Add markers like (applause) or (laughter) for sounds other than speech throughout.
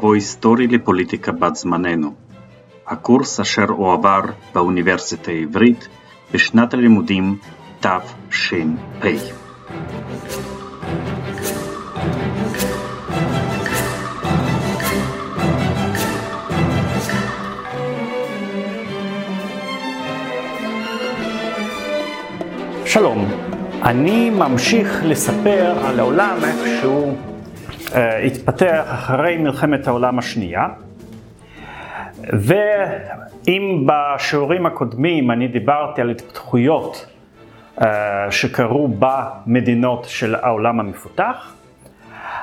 מבוא היסטורי לפוליטיקה בת זמננו. הקורס אשר הועבר באוניברסיטה העברית בשנת הלימודים תש"פ. שלום, אני ממשיך לספר על העולם uh, התפתח אחרי מלחמת העולם השנייה. ואם בשיעורים הקודמים אני דיברתי על התפתחויות uh, שקרו במדינות של העולם המפותח,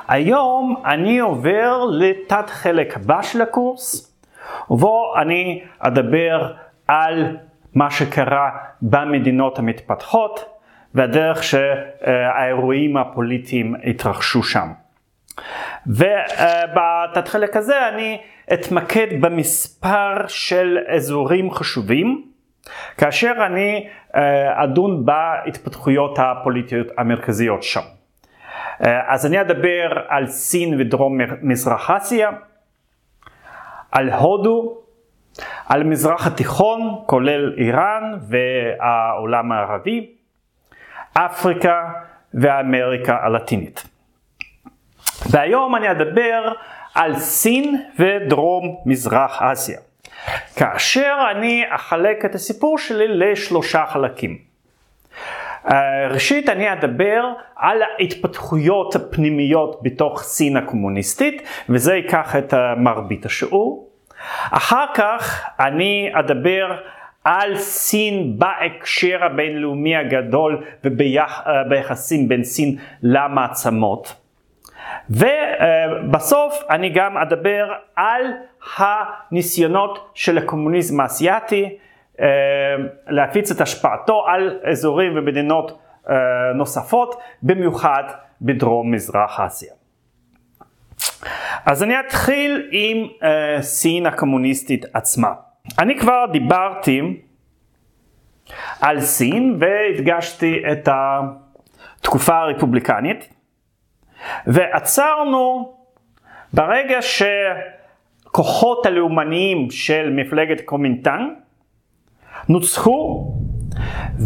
היום אני עובר לתת חלק הבא של הקורס, ובו אני אדבר על מה שקרה במדינות המתפתחות והדרך שהאירועים הפוליטיים התרחשו שם. ובתת חלק הזה אני אתמקד במספר של אזורים חשובים, כאשר אני אדון בהתפתחויות הפוליטיות המרכזיות שם. אז אני אדבר על סין ודרום מזרח אסיה, על הודו, על מזרח התיכון, כולל איראן והעולם הערבי, אפריקה ואמריקה הלטינית. והיום אני אדבר על סין ודרום מזרח אסיה. כאשר אני אחלק את הסיפור שלי לשלושה חלקים. ראשית אני אדבר על ההתפתחויות הפנימיות בתוך סין הקומוניסטית וזה ייקח את מרבית השיעור. אחר כך אני אדבר על סין בהקשר הבינלאומי הגדול וביחסים בין סין למעצמות. ובסוף אני גם אדבר על הניסיונות של הקומוניזם האסייתי להפיץ את השפעתו על אזורים ומדינות נוספות, במיוחד בדרום מזרח אסיה. אז אני אתחיל עם uh, סין הקומוניסטית עצמה. אני כבר דיברתי על סין והדגשתי את התקופה הרפובליקנית ועצרנו ברגע שכוחות הלאומניים של מפלגת קומינטן נוצחו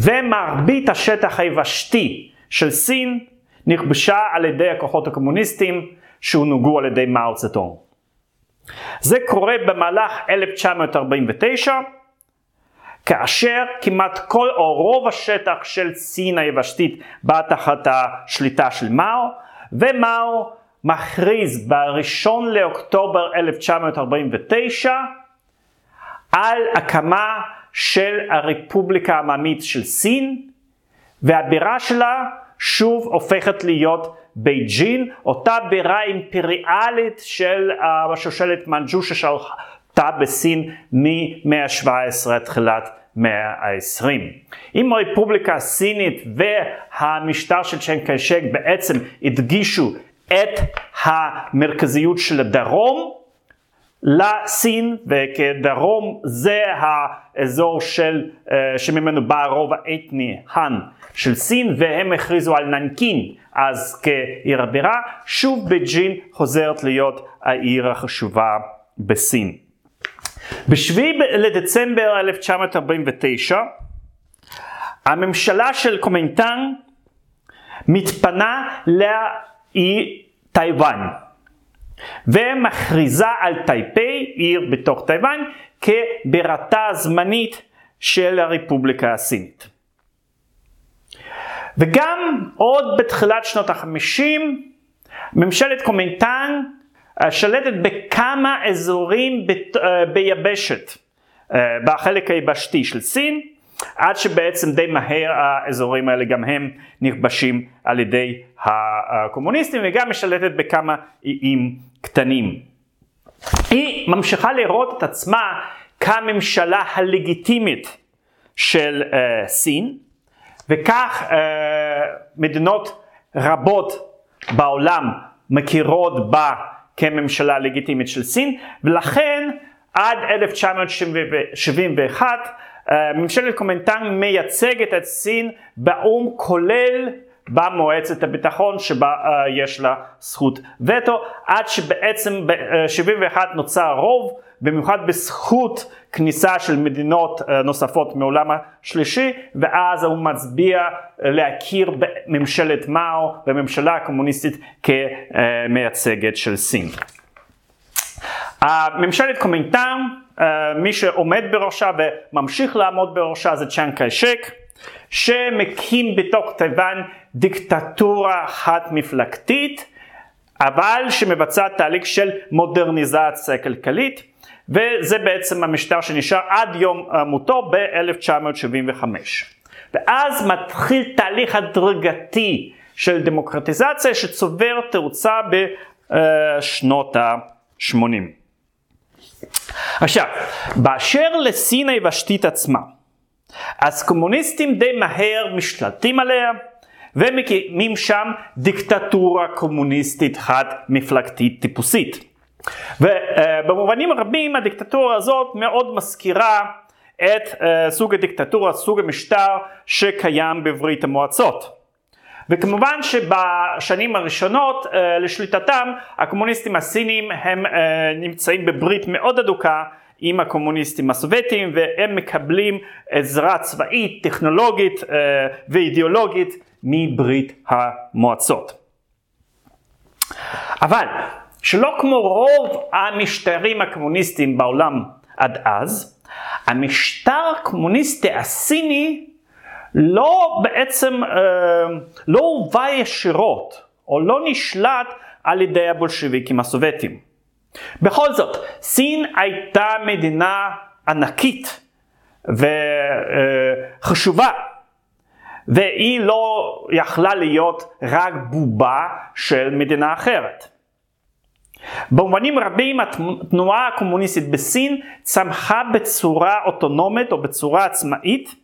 ומרבית השטח היבשתי של סין נכבשה על ידי הכוחות הקומוניסטים שהונהגו על ידי מאו צטון. זה קורה במהלך 1949, כאשר כמעט כל או רוב השטח של סין היבשתית בא תחת השליטה של מאו, ומאו מכריז ב-1 לאוקטובר 1949 על הקמה של הרפובליקה העממית של סין, והבירה שלה שוב הופכת להיות בייג'ין, אותה בירה אימפריאלית של השושלת מנג'ו ששלטה בסין ממאה ה-17 עד תחילת מאה ה-20. אם הרפובליקה הסינית והמשטר של צ'ן קיישק בעצם הדגישו את המרכזיות של הדרום, לסין וכדרום זה האזור של, שממנו בא הרוב האתני האן של סין והם הכריזו על ננקין אז כעיר הבירה, שוב בייג'ין חוזרת להיות העיר החשובה בסין. בשביעי לדצמבר 1949 הממשלה של קוומינטנג מתפנה לאי טייוואן ומכריזה על טאיפיי, עיר בתוך טייוואן, כבירתה הזמנית של הרפובליקה הסינית. וגם עוד בתחילת שנות החמישים, ממשלת קומינטן אה, שלטת בכמה אזורים אה, ביבשת, אה, בחלק היבשתי של סין, עד שבעצם די מהר האזורים האלה גם הם נכבשים על ידי הקומוניסטים וגם משלטת בכמה איים קטנים. היא ממשיכה לראות את עצמה כממשלה הלגיטימית של uh, סין, וכך uh, מדינות רבות בעולם מכירות בה כממשלה לגיטימית של סין, ולכן עד 1971 uh, ממשלת קומנטן מייצגת את סין באו"ם כולל במועצת הביטחון שבה uh, יש לה זכות וטו, עד שבעצם ב-71 נוצר רוב, במיוחד בזכות כניסה של מדינות uh, נוספות מעולם השלישי, ואז הוא מצביע להכיר בממשלת מאו, בממשלה הקומוניסטית כמייצגת של סין. ממשלת קומינטן, מי שעומד בראשה וממשיך לעמוד בראשה זה צ'אן קיישק, שמקים בתוך תיוואן דיקטטורה חד מפלגתית, אבל שמבצעת תהליך של מודרניזציה כלכלית, וזה בעצם המשטר שנשאר עד יום מותו ב-1975. ואז מתחיל תהליך הדרגתי של דמוקרטיזציה שצובר תאוצה בשנות ה-80. עכשיו, באשר לסין היבשתית עצמה, אז קומוניסטים די מהר משתלטים עליה ומקימים שם דיקטטורה קומוניסטית חד מפלגתית טיפוסית. ובמובנים רבים הדיקטטורה הזאת מאוד מזכירה את סוג הדיקטטורה, סוג המשטר שקיים בברית המועצות. וכמובן שבשנים הראשונות לשליטתם הקומוניסטים הסינים הם נמצאים בברית מאוד אדוקה עם הקומוניסטים הסובייטים והם מקבלים עזרה צבאית, טכנולוגית ואידיאולוגית מברית המועצות. אבל שלא כמו רוב המשטרים הקומוניסטיים בעולם עד אז, המשטר הקומוניסטי הסיני לא בעצם, אה, לא הובא ישירות או לא נשלט על ידי הבולשביקים הסובייטים. בכל זאת, סין הייתה מדינה ענקית וחשובה, והיא לא יכלה להיות רק בובה של מדינה אחרת. במובנים רבים התנועה הקומוניסטית בסין צמחה בצורה אוטונומית או בצורה עצמאית,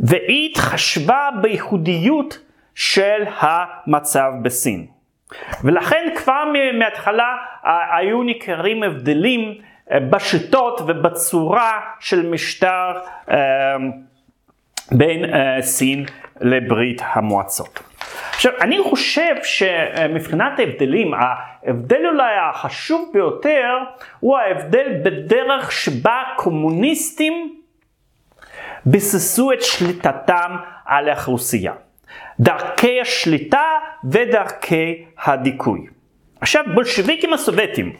והיא התחשבה בייחודיות של המצב בסין. ולכן כבר מההתחלה היו ניכרים הבדלים בשיטות ובצורה של משטר בין סין לברית המועצות. עכשיו, אני חושב שמבחינת ההבדלים, ההבדל אולי החשוב ביותר הוא ההבדל בדרך שבה קומוניסטים ביססו את שליטתם על האוכלוסייה. דרכי השליטה ודרכי הדיכוי. עכשיו, בולשביקים הסובייטים,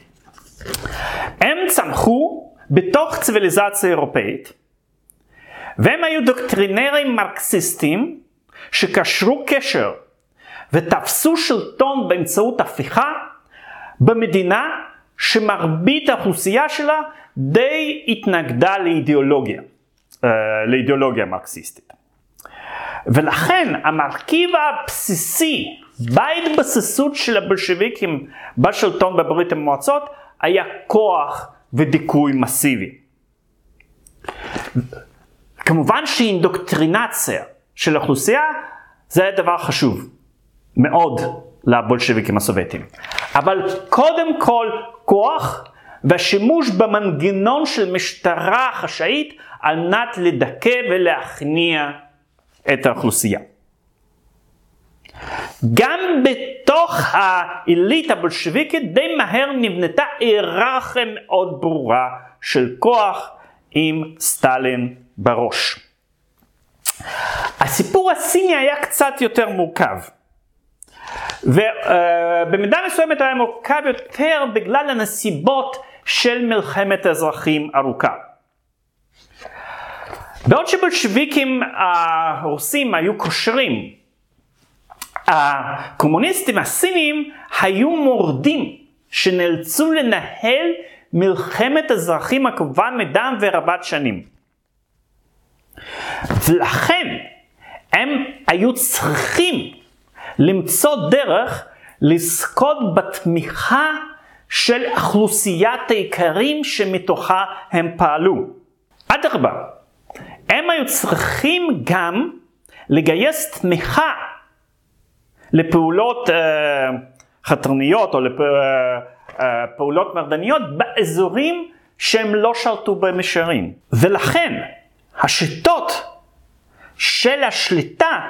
הם צמחו בתוך ציוויליזציה אירופאית, והם היו דוקטרינרים מרקסיסטים שקשרו קשר ותפסו שלטון באמצעות הפיכה במדינה שמרבית האוכלוסייה שלה די התנגדה לאידיאולוגיה, אה, לאידיאולוגיה מרקסיסטית. ולכן המרכיב הבסיסי בהתבססות של הבולשביקים בשלטון בברית המועצות היה כוח ודיכוי מסיבי. כמובן שאינדוקטרינציה של האוכלוסייה זה היה דבר חשוב מאוד לבולשביקים הסובייטים. אבל קודם כל כוח והשימוש במנגנון של משטרה חשאית על מנת לדכא ולהכניע את האוכלוסייה. גם בתוך העילית הבולשביקית די מהר נבנתה היררכיה מאוד ברורה של כוח עם סטלין בראש. הסיפור הסיני היה קצת יותר מורכב. ובמידה מסוימת היה מורכב יותר בגלל הנסיבות של מלחמת האזרחים ארוכה. בעוד שבולשביקים הרוסים היו קושרים, הקומוניסטים הסינים היו מורדים שנאלצו לנהל מלחמת אזרחים עקובה מדם ורבת שנים. ולכן הם היו צריכים למצוא דרך לזכות בתמיכה של אוכלוסיית האיכרים שמתוכה הם פעלו. אדרבה, הם היו צריכים גם לגייס תמיכה לפעולות uh, חתרניות או לפעולות uh, uh, מרדניות באזורים שהם לא שלטו במישרין. ולכן השיטות של השליטה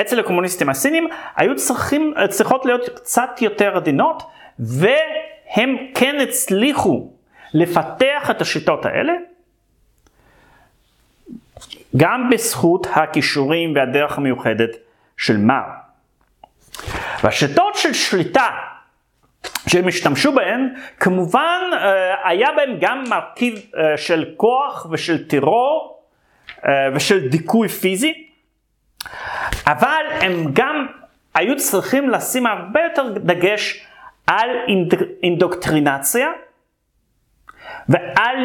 אצל הקומוניסטים הסינים היו צריכים, צריכות להיות קצת יותר עדינות, והם כן הצליחו לפתח את השיטות האלה, גם בזכות הכישורים והדרך המיוחדת של מאו. והשיטות של שליטה שהם השתמשו בהן, כמובן אה, היה בהם גם מרכיב אה, של כוח ושל טרור אה, ושל דיכוי פיזי, אבל הם גם היו צריכים לשים הרבה יותר דגש על אינדוקטרינציה ועל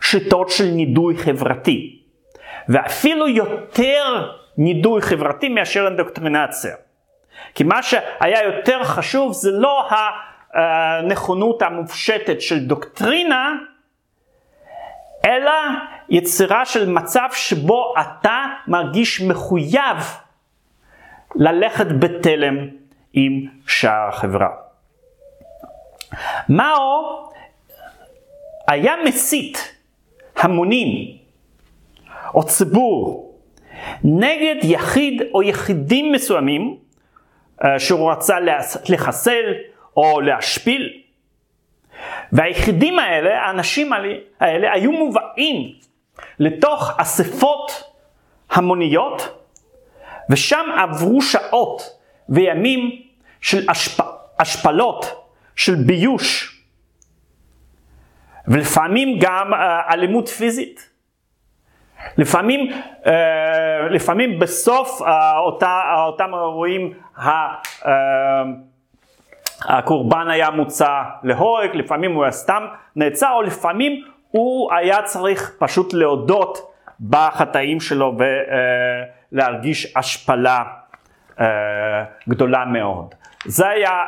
שיטות של נידוי חברתי, ואפילו יותר נידוי חברתי מאשר אינדוקטרינציה. כי מה שהיה יותר חשוב זה לא הנכונות המופשטת של דוקטרינה, אלא יצירה של מצב שבו אתה מרגיש מחויב ללכת בתלם עם שאר החברה. מאו היה מסית המונים או ציבור נגד יחיד או יחידים מסוימים אה, שהוא רצה לחסל או להשפיל. והיחידים האלה, האנשים האלה, היו מובאים לתוך אספות המוניות, ושם עברו שעות וימים של השפ... השפלות, של ביוש, ולפעמים גם uh, אלימות פיזית. לפעמים, uh, לפעמים בסוף uh, אותה, אותם אירועים uh, הקורבן היה מוצא להורג, לפעמים הוא היה סתם נעצר, או לפעמים הוא היה צריך פשוט להודות בחטאים שלו ולהרגיש השפלה גדולה מאוד. זה היה,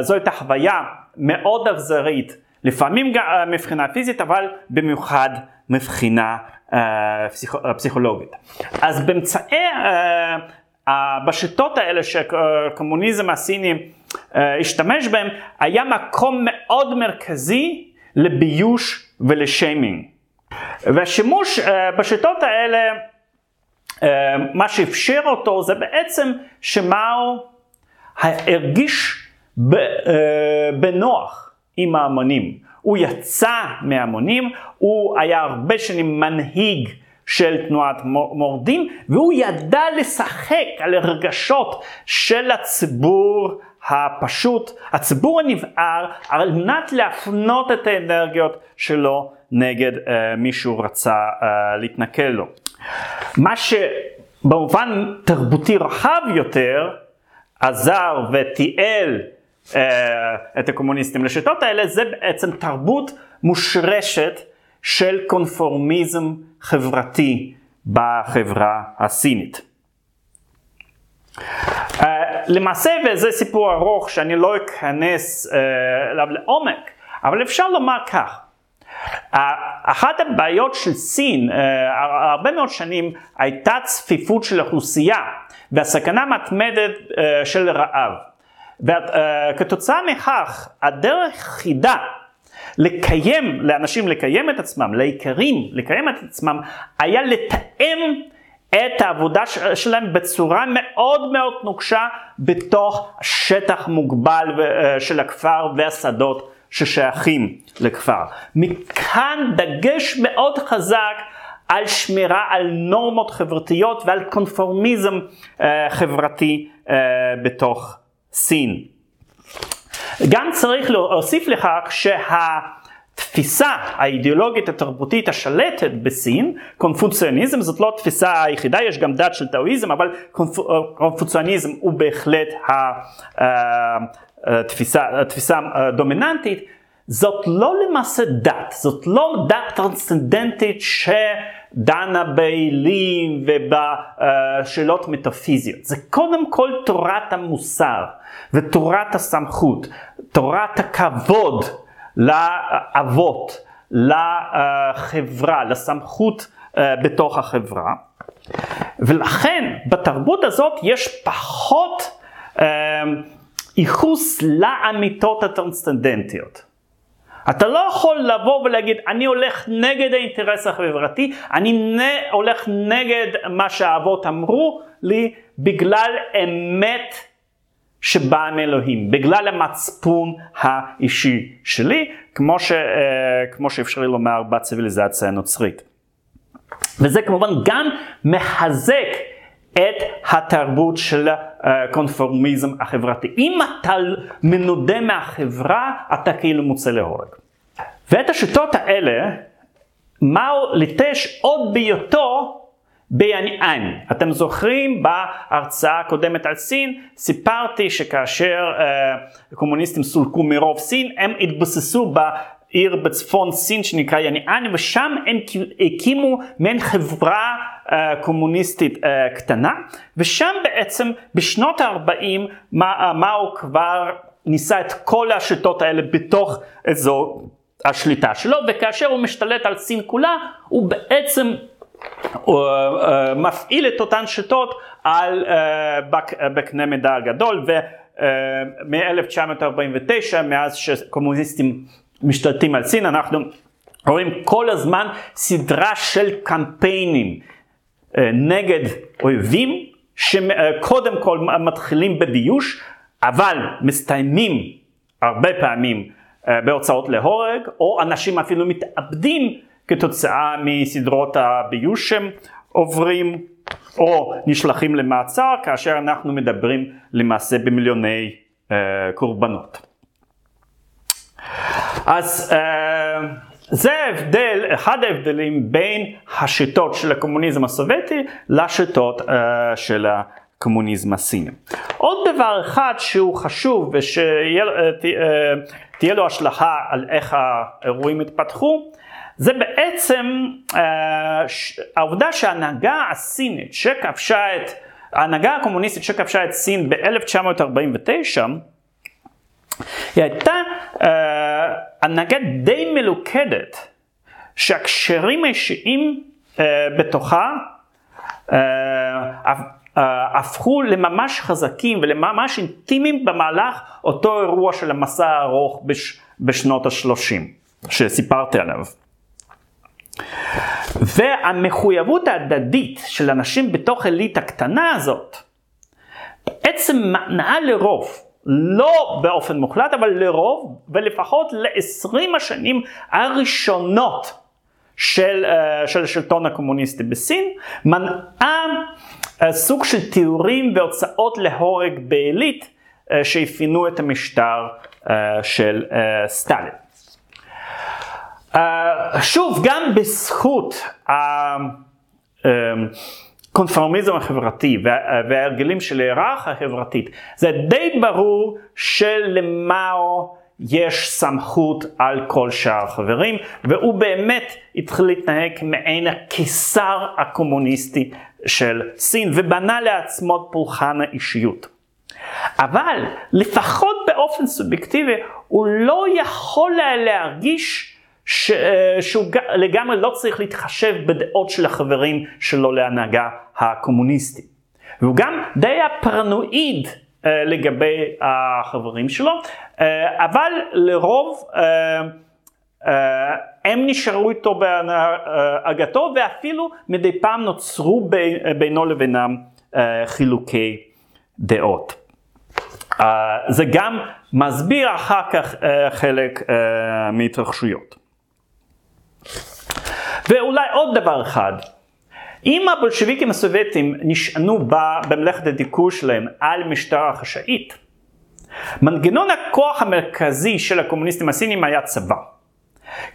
זו הייתה חוויה מאוד אכזרית, לפעמים גם מבחינה פיזית, אבל במיוחד מבחינה פסיכולוגית. אז באמצעי, בשיטות האלה שהקומוניזם הסיני אה, השתמש בהם, היה מקום מאוד מרכזי לביוש ולשיימינג. והשימוש אה, בשיטות האלה, אה, מה שאפשר אותו זה בעצם שמאו הרגיש בנוח עם ההמונים. הוא יצא מהמונים, הוא היה הרבה שנים מנהיג של תנועת מורדים, והוא ידע לשחק על הרגשות של הציבור הפשוט, הציבור הנבער, על מנת להפנות את האנרגיות שלו נגד uh, מי שהוא רצה uh, להתנכל לו. מה שבמובן תרבותי רחב יותר עזר ותיעל את הקומוניסטים לשיטות האלה, זה בעצם תרבות מושרשת של קונפורמיזם חברתי בחברה הסינית. Uh, למעשה, וזה סיפור ארוך שאני לא אכנס uh, אליו לעומק, אבל אפשר לומר כך, אחת הבעיות של סין, הרבה מאוד שנים, הייתה צפיפות של אוכלוסייה והסכנה מתמדת של רעב. וכתוצאה uh, מכך, הדרך היחידה לקיים, לאנשים לקיים את עצמם, לאיכרים לקיים את עצמם, היה לתאם את העבודה שלהם בצורה מאוד מאוד נוקשה בתוך שטח מוגבל אה, של הכפר והשדות ששייכים לכפר. מכאן דגש מאוד חזק על שמירה על נורמות חברתיות ועל קונפורמיזם אה, חברתי אה, בתוך סין. גם צריך להוסיף לכך שה... התפיסה האידיאולוגית התרבותית השלטת בסין, קונפוציוניזם זאת לא התפיסה היחידה, יש גם דת של טאואיזם, אבל קונפוציוניזם הוא בהחלט התפיסה, התפיסה הדומיננטית, זאת לא למעשה דת, זאת לא דת טרנסצנדנטית שדנה באלים ובשאלות מטאפיזיות, זה קודם כל תורת המוסר ותורת הסמכות, תורת הכבוד. לאבות, לחברה, לסמכות אה, בתוך החברה. ולכן בתרבות הזאת יש פחות אה, ייחוס לאמיתות הטרנסצנדנטיות. אתה לא יכול לבוא ולהגיד, אני הולך נגד האינטרס החברתי, אני נ... הולך נגד מה שהאבות אמרו, לי בגלל אמת שבאה מאלוהים, בגלל המצפון האישי שלי, כמו, ש, כמו שאפשר לומר בציוויליזציה הנוצרית. וזה כמובן גם מחזק את התרבות של הקונפורמיזם החברתי. אם אתה מנודה מהחברה, אתה כאילו מוצא להורג. ואת השיטות האלה, מאו ליטש עוד בהיותו ביאניאן. אתם זוכרים בהרצאה הקודמת על סין, סיפרתי שכאשר uh, הקומוניסטים סולקו מרוב סין, הם התבססו עיר בצפון סין שנקרא יניאן ושם הם הקימו מעין חברה uh, קומוניסטית uh, קטנה. ושם בעצם בשנות ה-40 מאו כבר ניסה את כל השיטות האלה בתוך אזור השליטה שלו וכאשר הוא משתלט על סין כולה הוא בעצם הוא, uh, uh, מפעיל את אותן שיטות על uh, בק, בקנה מידה גדול. ומ-1949 מאז שקומוניסטים משתלטים על סין, אנחנו רואים כל הזמן סדרה של קמפיינים אה, נגד אויבים, שקודם כל מתחילים בביוש, אבל מסתיימים הרבה פעמים אה, בהוצאות להורג, או אנשים אפילו מתאבדים כתוצאה מסדרות הביוש שהם עוברים, או נשלחים למעצר, כאשר אנחנו מדברים למעשה במיליוני קורבנות. אז uh, זה ההבדל, אחד ההבדלים בין השיטות של הקומוניזם הסובייטי לשיטות uh, של הקומוניזם הסיני. עוד דבר אחד שהוא חשוב ושתהיה uh, לו השלכה על איך האירועים התפתחו, זה בעצם העובדה שההנהגה הסינית שכבשה את, ההנהגה הקומוניסטית שכבשה את סין ב-1949, היא הייתה uh, הנהגה די מלוכדת, שהקשרים האישיים uh, בתוכה uh, uh, הפכו לממש חזקים ולממש אינטימיים במהלך אותו אירוע של המסע הארוך בש, בשנות השלושים שסיפרתי עליו. והמחויבות ההדדית של אנשים בתוך אליטה קטנה הזאת בעצם מנעה לרוב לא באופן מוחלט, אבל לרוב, ולפחות ל-20 השנים הראשונות של, uh, של השלטון הקומוניסטי בסין, מנעה uh, סוג של תיאורים והוצאות להורג בעילית uh, שאפיינו את המשטר של סטלין. שוב, גם בזכות הקונפורמיזם החברתי וההרגלים של ההיררכיה החברתית, זה די ברור שלמאו יש סמכות על כל שאר החברים, והוא באמת התחיל להתנהג מעין הקיסר הקומוניסטי של סין, ובנה לעצמו פולחן האישיות. אבל לפחות באופן סובייקטיבי, הוא לא יכול היה להרגיש ש, אה, שהוא לגמרי לא צריך להתחשב בדעות של החברים שלו להנהגה הקומוניסטית. והוא גם די היה פרנואיד uh, לגבי החברים שלו, uh, אבל לרוב uh, uh, הם נשארו איתו בהנהגתו ואפילו מדי פעם נוצרו בינו לבינם uh, חילוקי דעות. Uh, זה גם מסביר אחר כך uh, חלק uh, מהתרחשויות. ואולי עוד דבר אחד, אם הבולשביקים הסובייטים נשענו במלאכת הדיכוי שלהם על משטרה חשאית, מנגנון הכוח המרכזי של הקומוניסטים הסינים היה צבא.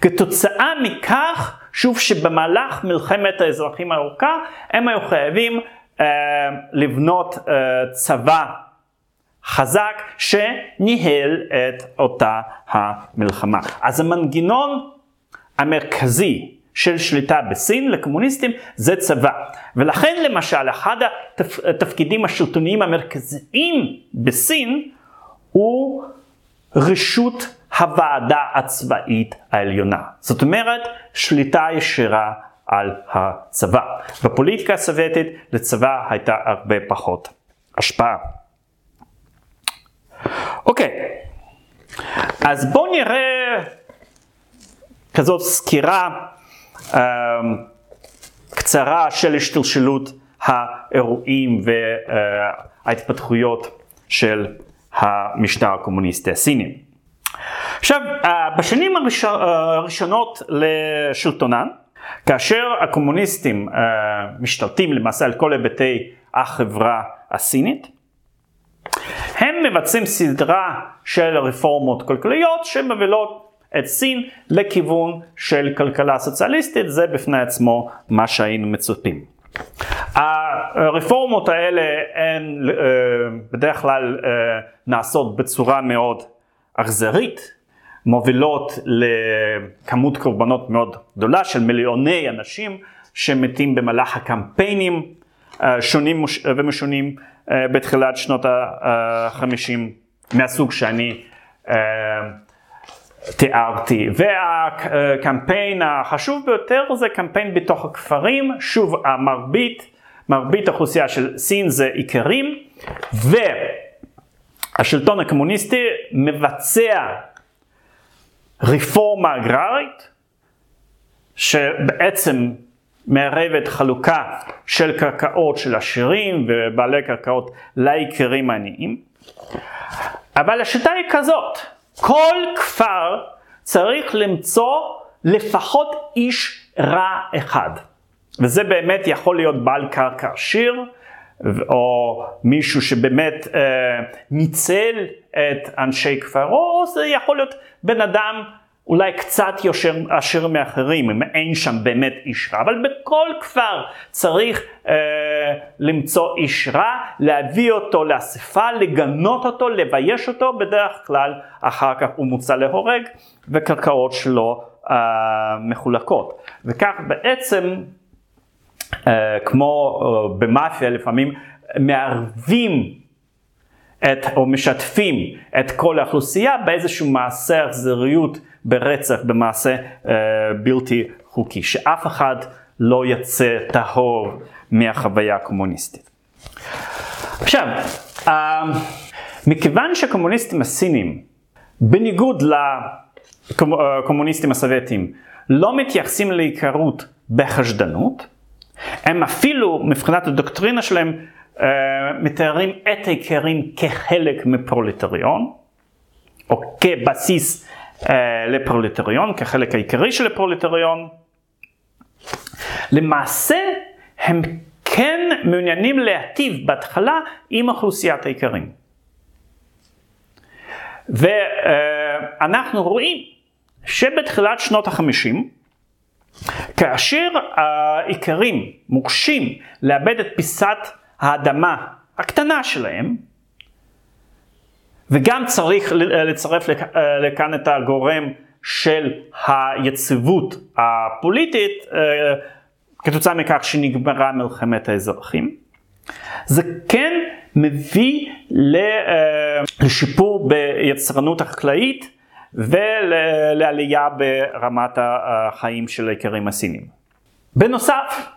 כתוצאה מכך, שוב שבמהלך מלחמת האזרחים הארוכה, הם היו חייבים אה, לבנות אה, צבא חזק שניהל את אותה המלחמה. אז המנגנון המרכזי של שליטה בסין לקומוניסטים זה צבא. ולכן למשל אחד התפקידים השלטוניים המרכזיים בסין הוא רשות הוועדה הצבאית העליונה. זאת אומרת שליטה ישירה על הצבא. בפוליטיקה הסובייטית לצבא הייתה הרבה פחות השפעה. אוקיי, אז בואו נראה כזאת סקירה אמ, קצרה של השתלשלות האירועים וההתפתחויות של המשטר הקומוניסטי הסיני. עכשיו, בשנים הראשונות לשלטונן, כאשר הקומוניסטים משתלטים למעשה על כל היבטי החברה הסינית, הם מבצעים סדרה של רפורמות כלכליות שמובילות את סין לכיוון של כלכלה סוציאליסטית, זה בפני עצמו מה שהיינו מצופים. הרפורמות האלה הן אה, בדרך כלל אה, נעשות בצורה מאוד אכזרית, מובילות לכמות קורבנות מאוד גדולה של מיליוני אנשים שמתים במהלך הקמפיינים אה, שונים ומשונים בתחילת שנות ה-50 מהסוג שאני תיארתי. והקמפיין החשוב ביותר זה קמפיין בתוך הכפרים, שוב המרבית, מרבית האוכלוסייה של סין זה איכרים, והשלטון הקומוניסטי מבצע רפורמה אגררית, שבעצם מערבת חלוקה של קרקעות של עשירים ובעלי קרקעות לאיכרים העניים. אבל השיטה היא כזאת, כל כפר צריך למצוא לפחות איש רע אחד. וזה באמת יכול להיות בעל קרקע עשיר, או מישהו שבאמת אה, ניצל את אנשי כפרו, או זה יכול להיות בן אדם אולי קצת יושר עשיר מאחרים, אם אין שם באמת איש רע, אבל בכל כפר צריך אה, למצוא איש רע, להביא אותו לאספה, לגנות אותו, לבייש אותו, בדרך כלל אחר כך הוא מוצא להורג וקרקעות שלו אה, מחולקות. וכך בעצם, אה, כמו אה, במאפיה לפעמים, מערבים את, או משתפים את כל האוכלוסייה באיזשהו מעשה אכזריות ברצח, במעשה אה, בלתי חוקי, שאף אחד לא יצא טהור מהחוויה הקומוניסטית. עכשיו, אה, מכיוון שהקומוניסטים הסינים, בניגוד לקומוניסטים הסובייטים, לא מתייחסים לעיקרות בחשדנות, הם אפילו, מבחינת הדוקטרינה שלהם, אה, מתארים את העיקרים כחלק מפרולטריון, או כבסיס אה, לפרולטריון, כחלק העיקרי של הפרולטריון. למעשה הם כן מעוניינים להטיב בהתחלה עם אוכלוסיית האיכרים. ואנחנו רואים שבתחילת שנות החמישים, כאשר האיכרים מוקשים לאבד את פיסת האדמה הקטנה שלהם, וגם צריך לצרף לכאן את הגורם של היציבות הפוליטית אה, כתוצאה מכך שנגמרה מלחמת האזרחים. זה כן מביא אה, לשיפור ביצרנות החקלאית ולעלייה ברמת החיים של האיכרים הסינים. בנוסף,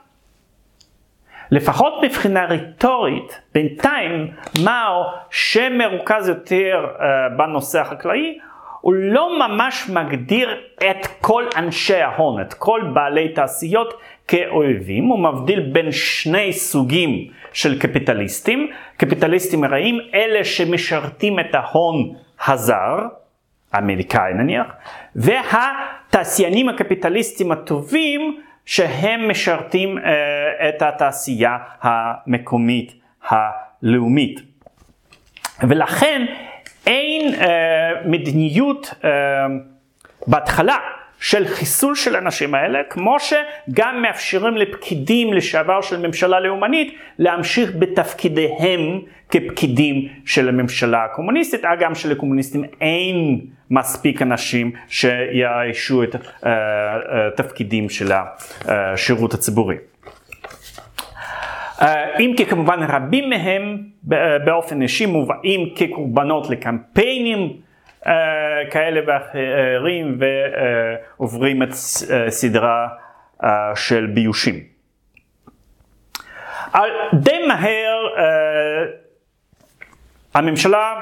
לפחות מבחינה רטורית, בינתיים מאו שמרוכז יותר uh, בנושא החקלאי, הוא לא ממש מגדיר את כל אנשי ההון, את כל בעלי תעשיות כאויבים, הוא מבדיל בין שני סוגים של קפיטליסטים, קפיטליסטים רעים, אלה שמשרתים את ההון הזר, האמריקאי נניח, והתעשיינים הקפיטליסטים הטובים שהם משרתים uh, את התעשייה המקומית הלאומית. ולכן אין uh, מדיניות uh, בהתחלה של חיסול של האנשים האלה, כמו שגם מאפשרים לפקידים לשעבר של ממשלה לאומנית להמשיך בתפקידיהם כפקידים של הממשלה הקומוניסטית, אגם שלקומוניסטים אין מספיק אנשים שיאיישו את התפקידים אה, אה, של השירות הציבורי. אה, אם כי כמובן רבים מהם באופן אישי מובאים כקורבנות לקמפיינים כאלה ואחרים ועוברים את סדרה של ביושים. די מהר הממשלה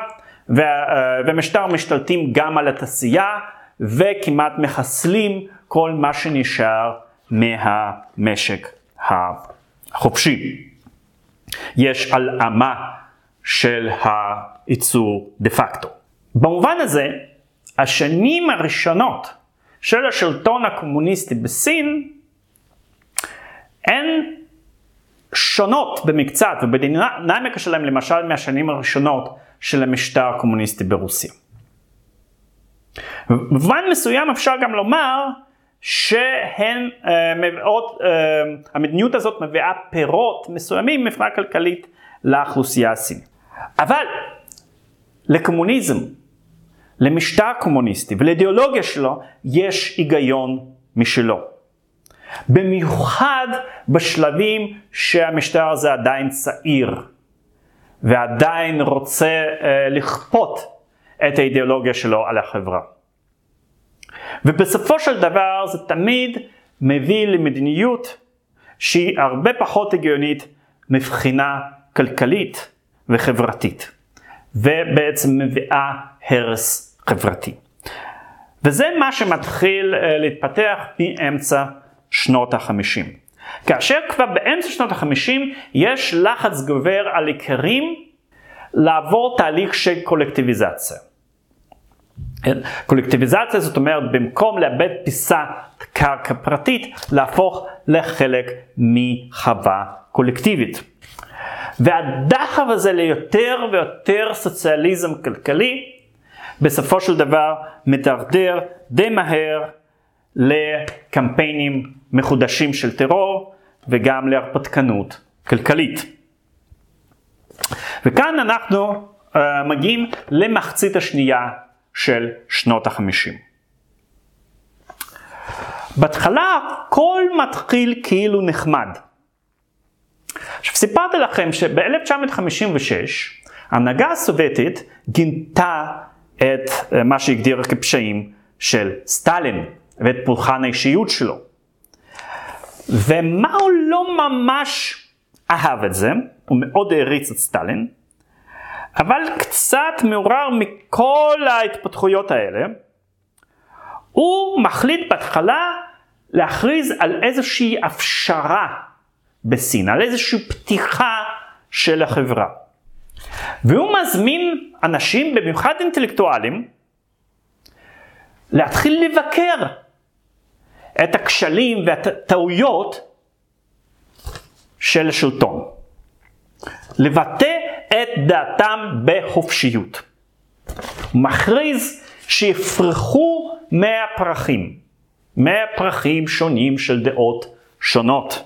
ומשטר משתלטים גם על התעשייה וכמעט מחסלים כל מה שנשאר מהמשק החופשי. יש הלאמה של הייצור דה פקטו. במובן הזה, השנים הראשונות של השלטון הקומוניסטי בסין הן שונות במקצת ובדינמיקה שלהם למשל מהשנים הראשונות של המשטר הקומוניסטי ברוסיה. במובן מסוים אפשר גם לומר שהן uh, מביאות, uh, המדיניות הזאת מביאה פירות מסוימים מבחינה כלכלית לאוכלוסייה הסינית. אבל לקומוניזם, למשטר קומוניסטי ולאידיאולוגיה שלו יש היגיון משלו. במיוחד בשלבים שהמשטר הזה עדיין צעיר ועדיין רוצה uh, לכפות את האידיאולוגיה שלו על החברה. ובסופו של דבר זה תמיד מביא למדיניות שהיא הרבה פחות הגיונית מבחינה כלכלית וחברתית, ובעצם מביאה הרס חברתי. וזה מה שמתחיל אה, להתפתח מאמצע שנות החמישים. כאשר כבר באמצע שנות החמישים יש לחץ גובר על איכרים לעבור תהליך של קולקטיביזציה. כן? קולקטיביזציה זאת אומרת במקום לאבד פיסת קרקע פרטית להפוך לחלק מחווה קולקטיבית. והדחף הזה ליותר ויותר סוציאליזם כלכלי בסופו של דבר מדרדר די מהר לקמפיינים מחודשים של טרור וגם להרפתקנות כלכלית. וכאן אנחנו uh, מגיעים למחצית השנייה של שנות החמישים. בהתחלה הכל מתחיל כאילו נחמד. עכשיו סיפרתי לכם שב-1956 ההנהגה הסובייטית גינתה את אה, מה שהגדירה כפשעים של סטלין ואת פולחן האישיות שלו. ומה הוא לא ממש אהב את זה, הוא מאוד העריץ את סטלין, אבל קצת מעורר מכל ההתפתחויות האלה, הוא מחליט בהתחלה להכריז על איזושהי הפשרה בסין, על איזושהי פתיחה של החברה. והוא מזמין אנשים, במיוחד אינטלקטואלים, להתחיל לבקר את הכשלים והטעויות של השלטון. לבטא את דעתם בחופשיות. מכריז שיפרחו מאה פרחים, מאה פרחים שונים של דעות שונות.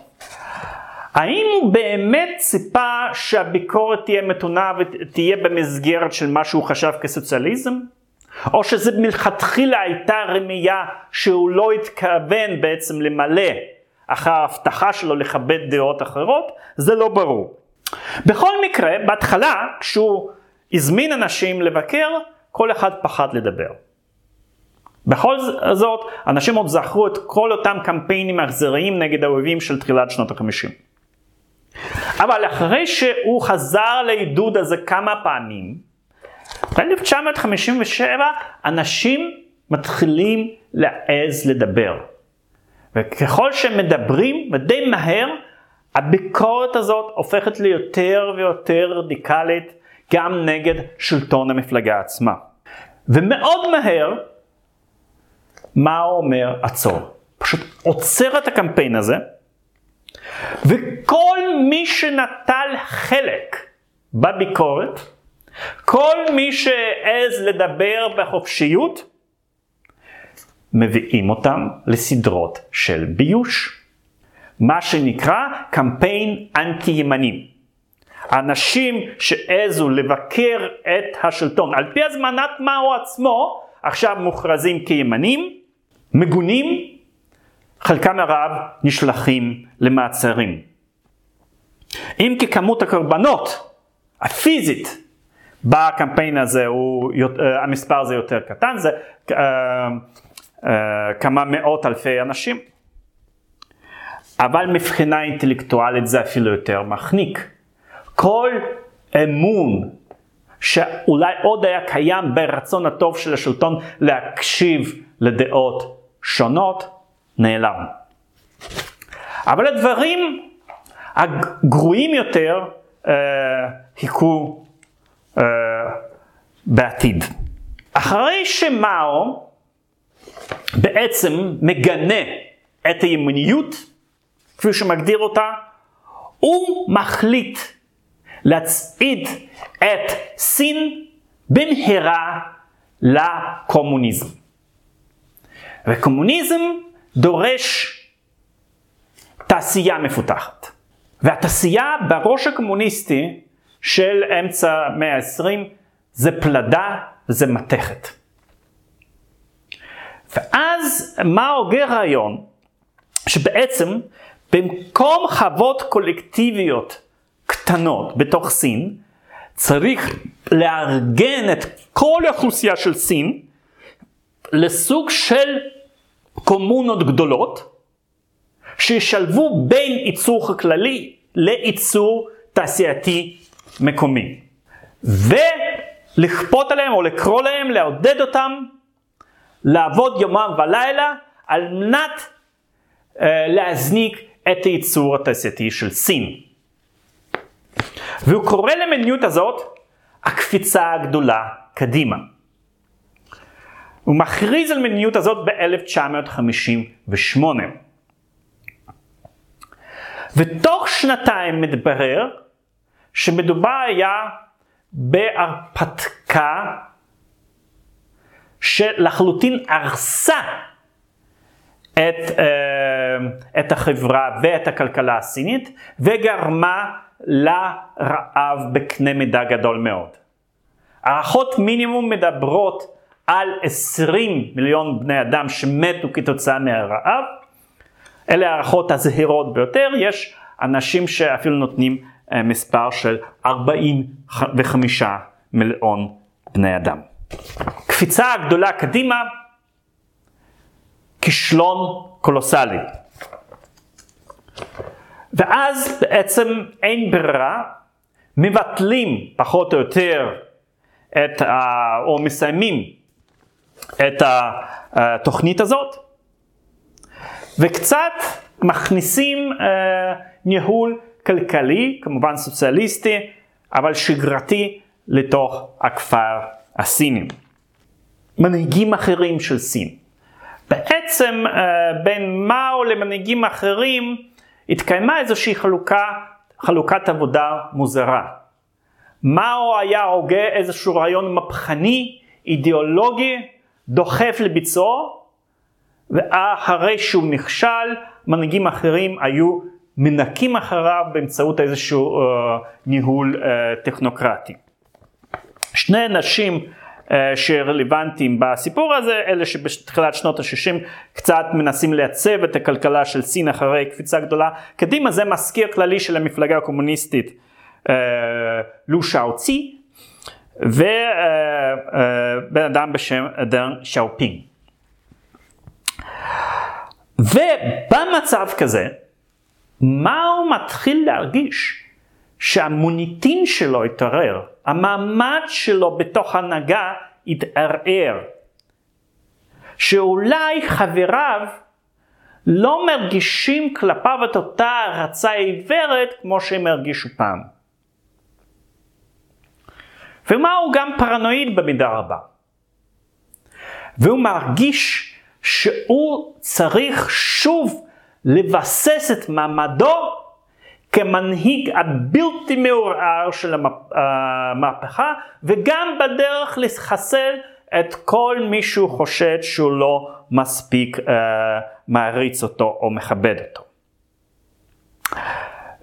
האם הוא באמת ציפה שהביקורת תהיה מתונה ותהיה במסגרת של מה שהוא חשב כסוציאליזם? או שזה מלכתחילה הייתה רמייה שהוא לא התכוון בעצם למלא אחר ההבטחה שלו לכבד דעות אחרות? זה לא ברור. בכל מקרה, בהתחלה, כשהוא הזמין אנשים לבקר, כל אחד פחד לדבר. בכל זאת, אנשים עוד זכרו את כל אותם קמפיינים אכזריים נגד האויבים של תחילת שנות החמישים. אבל אחרי שהוא חזר לעידוד הזה כמה פעמים, ב-1957 אנשים מתחילים להעז לדבר. וככל שהם מדברים, ודי מהר, הביקורת הזאת הופכת ליותר ויותר רדיקלית גם נגד שלטון המפלגה עצמה. ומאוד מהר, מה הוא אומר? עצור. פשוט עוצר את הקמפיין הזה, וכל מי שנטל חלק בביקורת, כל מי שהעז לדבר בחופשיות, מביאים אותם לסדרות של ביוש. מה שנקרא קמפיין אנטי ימני. אנשים שהעזו לבקר את השלטון על פי הזמנת מאו עצמו, עכשיו מוכרזים כימנים, מגונים, חלקם הרב נשלחים למעצרים. אם כי כמות הקורבנות הפיזית בקמפיין הזה הוא, אה, המספר הזה יותר קטן, זה uh, uh, כמה מאות אלפי אנשים. אבל מבחינה אינטלקטואלית זה אפילו יותר מחניק. כל אמון שאולי עוד היה קיים ברצון הטוב של השלטון להקשיב לדעות שונות, נעלם. אבל הדברים הגרועים יותר חיכו בעתיד. אחרי שמאו בעצם מגנה את הימניות, כפי שמגדיר אותה, הוא מחליט להצעיד את סין במהרה לקומוניזם. וקומוניזם דורש תעשייה מפותחת. והתעשייה בראש הקומוניסטי של אמצע המאה ה-20 זה פלדה וזה מתכת. ואז מה הוגה רעיון? שבעצם במקום חוות קולקטיביות קטנות בתוך סין, צריך לארגן את כל האוכלוסייה של סין לסוג של קומונות גדולות, שישלבו בין ייצור חקלאי לייצור תעשייתי מקומי. ולכפות עליהם או לקרוא להם, לעודד אותם, לעבוד יומם ולילה על מנת uh, להזניק את הייצור התעשייתי של סין. והוא קורא למדיניות הזאת הקפיצה הגדולה קדימה. הוא מכריז על מדיניות הזאת ב-1958. ותוך שנתיים מתברר שמדובר היה בהרפתקה שלחלוטין הרסה את, אה, את החברה ואת הכלכלה הסינית וגרמה לרעב בקנה מידה גדול מאוד. הערכות מינימום מדברות על 20 מיליון בני אדם שמתו כתוצאה מהרעב. אלה הערכות הזהירות ביותר, יש אנשים שאפילו נותנים מספר של 45 מיליון בני אדם. קפיצה גדולה קדימה, כישלון קולוסלי. ואז בעצם אין ברירה, מבטלים פחות או יותר את ה... או מסיימים את התוכנית הזאת, וקצת מכניסים uh, ניהול כלכלי, כמובן סוציאליסטי, אבל שגרתי לתוך הכפר הסיני. מנהיגים אחרים של סין. בעצם uh, בין מאו למנהיגים אחרים התקיימה איזושהי חלוקה, חלוקת עבודה מוזרה. מאו היה הוגה איזשהו רעיון מהפכני, אידיאולוגי, דוחף לביצועו, ואחרי שהוא נכשל, מנהיגים אחרים היו מנקים אחריו באמצעות איזשהו uh, ניהול uh, טכנוקרטי. שני אנשים אה, שרלוונטיים בסיפור הזה, אלה שבתחילת שנות ה-60 קצת מנסים לייצב את הכלכלה של סין אחרי קפיצה גדולה קדימה, זה מזכיר כללי של המפלגה הקומוניסטית אה, ליו שאוצ'י, ובן אה, אדם בשם דנג שיאופינג. ובמצב כזה, מה הוא מתחיל להרגיש? שהמוניטין שלו התערער, המעמד שלו בתוך הנהגה התערער. שאולי חבריו לא מרגישים כלפיו את אותה הערצה עיוורת כמו שהם הרגישו פעם. ומה הוא גם פרנואיד במידה רבה. והוא מרגיש שהוא צריך שוב לבסס את מעמדו כמנהיג הבלתי מעורער של המהפכה, וגם בדרך לחסל את כל מי שהוא חושד שהוא לא מספיק uh, מעריץ אותו או מכבד אותו.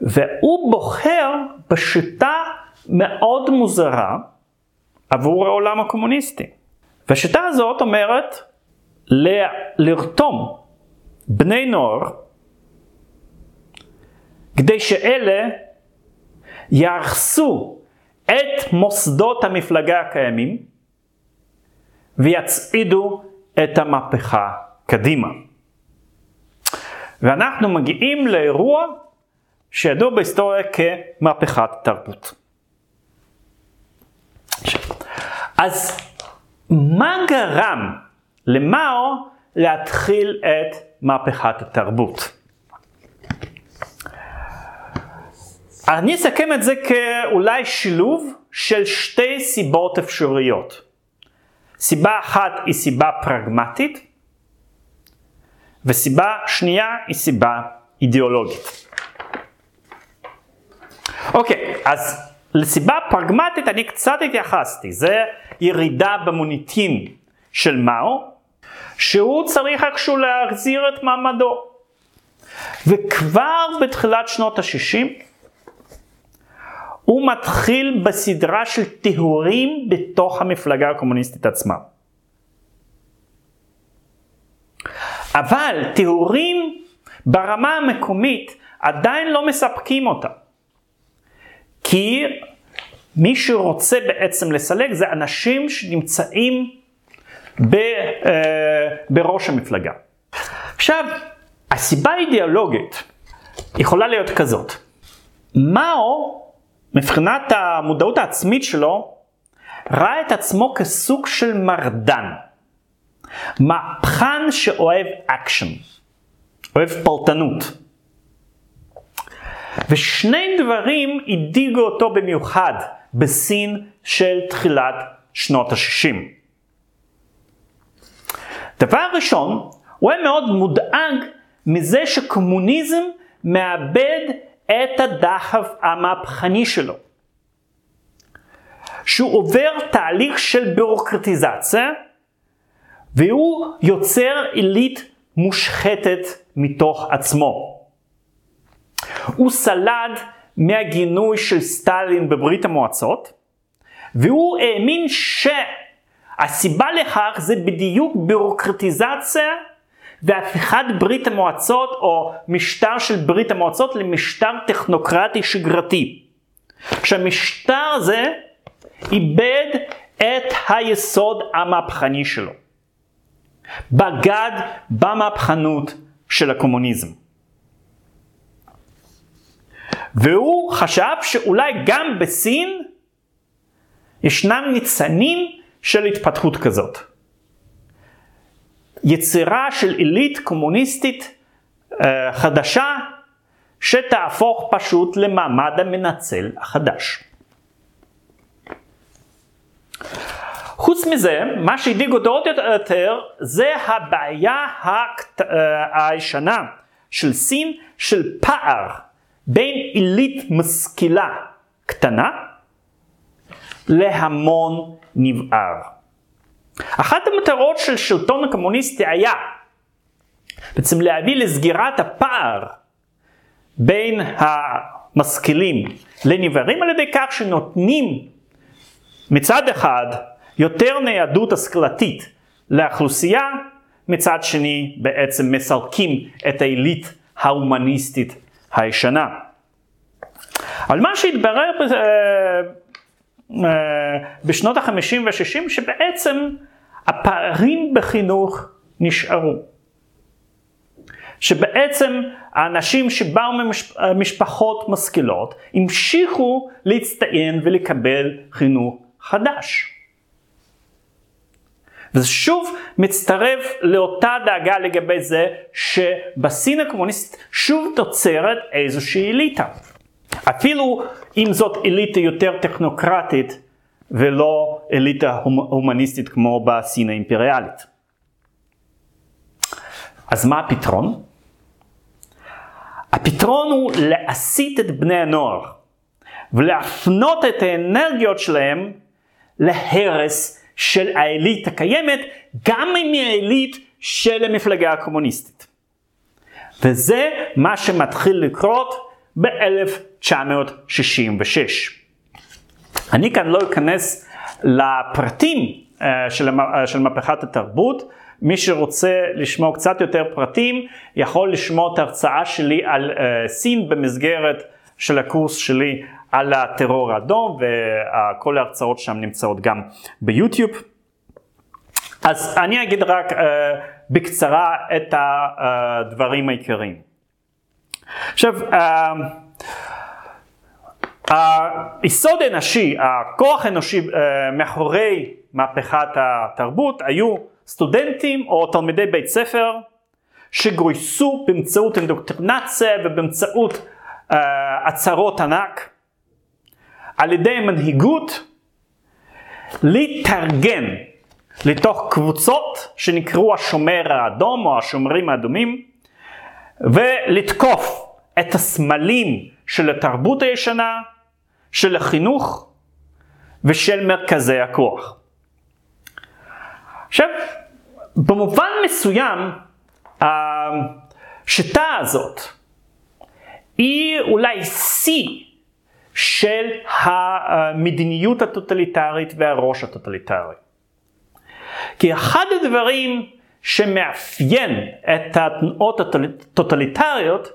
והוא בוחר בשיטה מאוד מוזרה עבור העולם הקומוניסטי. והשיטה הזאת אומרת לרתום בני נוער כדי שאלה יהרסו את מוסדות המפלגה הקיימים ויצעידו את המהפכה קדימה. ואנחנו מגיעים לאירוע שידוע בהיסטוריה כמהפכת תרבות. אז מה גרם למאו להתחיל את מהפכת התרבות? אני אסכם את זה כאולי שילוב של שתי סיבות אפשריות. סיבה אחת היא סיבה פרגמטית, וסיבה שנייה היא סיבה אידיאולוגית. אוקיי, אז לסיבה פרגמטית אני קצת התייחסתי, זה ירידה במוניטין של מאו, שהוא צריך איכשהו להחזיר את מעמדו. וכבר בתחילת שנות ה-60 הוא מתחיל בסדרה של טיהורים בתוך המפלגה הקומוניסטית עצמה. אבל טיהורים ברמה המקומית עדיין לא מספקים אותה. כי מי שרוצה בעצם לסלק זה אנשים שנמצאים ב, אה, בראש המפלגה. עכשיו, הסיבה האידיאולוגית יכולה להיות כזאת. מאו, מבחינת המודעות העצמית שלו, ראה את עצמו כסוג של מרדן. מהפכן שאוהב אקשן, אוהב פעלתנות. ושני דברים הדאיגו אותו במיוחד בסין של תחילת שנות ה-60. דבר ראשון, הוא היה מאוד מודאג מזה שקומוניזם מאבד את הדחף המהפכני שלו. שהוא עובר תהליך של ביורוקרטיזציה והוא יוצר עילית מושחתת מתוך עצמו. הוא סלד מהגינוי של סטלין בברית המועצות, והוא האמין שהסיבה לכך זה בדיוק ביורוקרטיזציה והפיכת ברית המועצות או משטר של ברית המועצות למשטר טכנוקרטי שגרתי. כשהמשטר הזה איבד את היסוד המהפכני שלו. בגד במהפכנות של הקומוניזם. והוא חשב שאולי גם בסין ישנם ניצנים של התפתחות כזאת. יצירה של עילית קומוניסטית אה, חדשה שתהפוך פשוט למעמד המנצל החדש. חוץ מזה, מה שהדאיג אותו עוד יותר זה הבעיה הקט... אה, הישנה של סין של פער בין עילית משכילה קטנה להמון נבער. אחת המטרות של שלטון הקומוניסטי היה בעצם להביא לסגירת הפער בין המשכילים לנבערים על ידי כך שנותנים מצד אחד יותר ניידות השכלתית לאוכלוסייה, מצד שני בעצם מסלקים את העילית ההומניסטית הישנה. אבל מה שהתברר אה, אה, בשנות החמישים והשישים שבעצם הפערים בחינוך נשארו. שבעצם האנשים שבאו ממשפחות משכילות המשיכו להצטיין ולקבל חינוך חדש. וזה שוב מצטרף לאותה דאגה לגבי זה שבסין הקומוניסטית שוב תוצרת איזושהי אליטה. אפילו אם זאת אליטה יותר טכנוקרטית ולא אליטה הומניסטית כמו בסין האימפריאלית. אז מה הפתרון? הפתרון הוא להסיט את בני הנוער ולהפנות את האנרגיות שלהם להרס של העילית הקיימת, גם אם היא העילית של המפלגה הקומוניסטית. וזה מה שמתחיל לקרות ב-1966. אני כאן לא אכנס לפרטים uh, של, uh, של מהפכת התרבות, מי שרוצה לשמוע קצת יותר פרטים יכול לשמוע את ההרצאה שלי על uh, סין במסגרת של הקורס שלי על הטרור האדום וכל ההרצאות שם נמצאות גם ביוטיוב. אז אני אגיד רק בקצרה את הדברים העיקריים. עכשיו, היסוד האנושי, הכוח האנושי uh, מאחורי מהפכת התרבות היו סטודנטים או תלמידי בית ספר שגויסו באמצעות אינדוקטרינציה ובאמצעות עצרות ענק, על ידי מנהיגות, להתארגן לתוך קבוצות שנקראו השומר האדום או השומרים האדומים, ולתקוף את הסמלים של התרבות הישנה, של החינוך ושל מרכזי הכוח. עכשיו, במובן מסוים, השיטה הזאת היא אולי שיא של המדיניות הטוטליטרית והראש הטוטליטרי. כי אחד הדברים שמאפיין את התנועות הטוטליטריות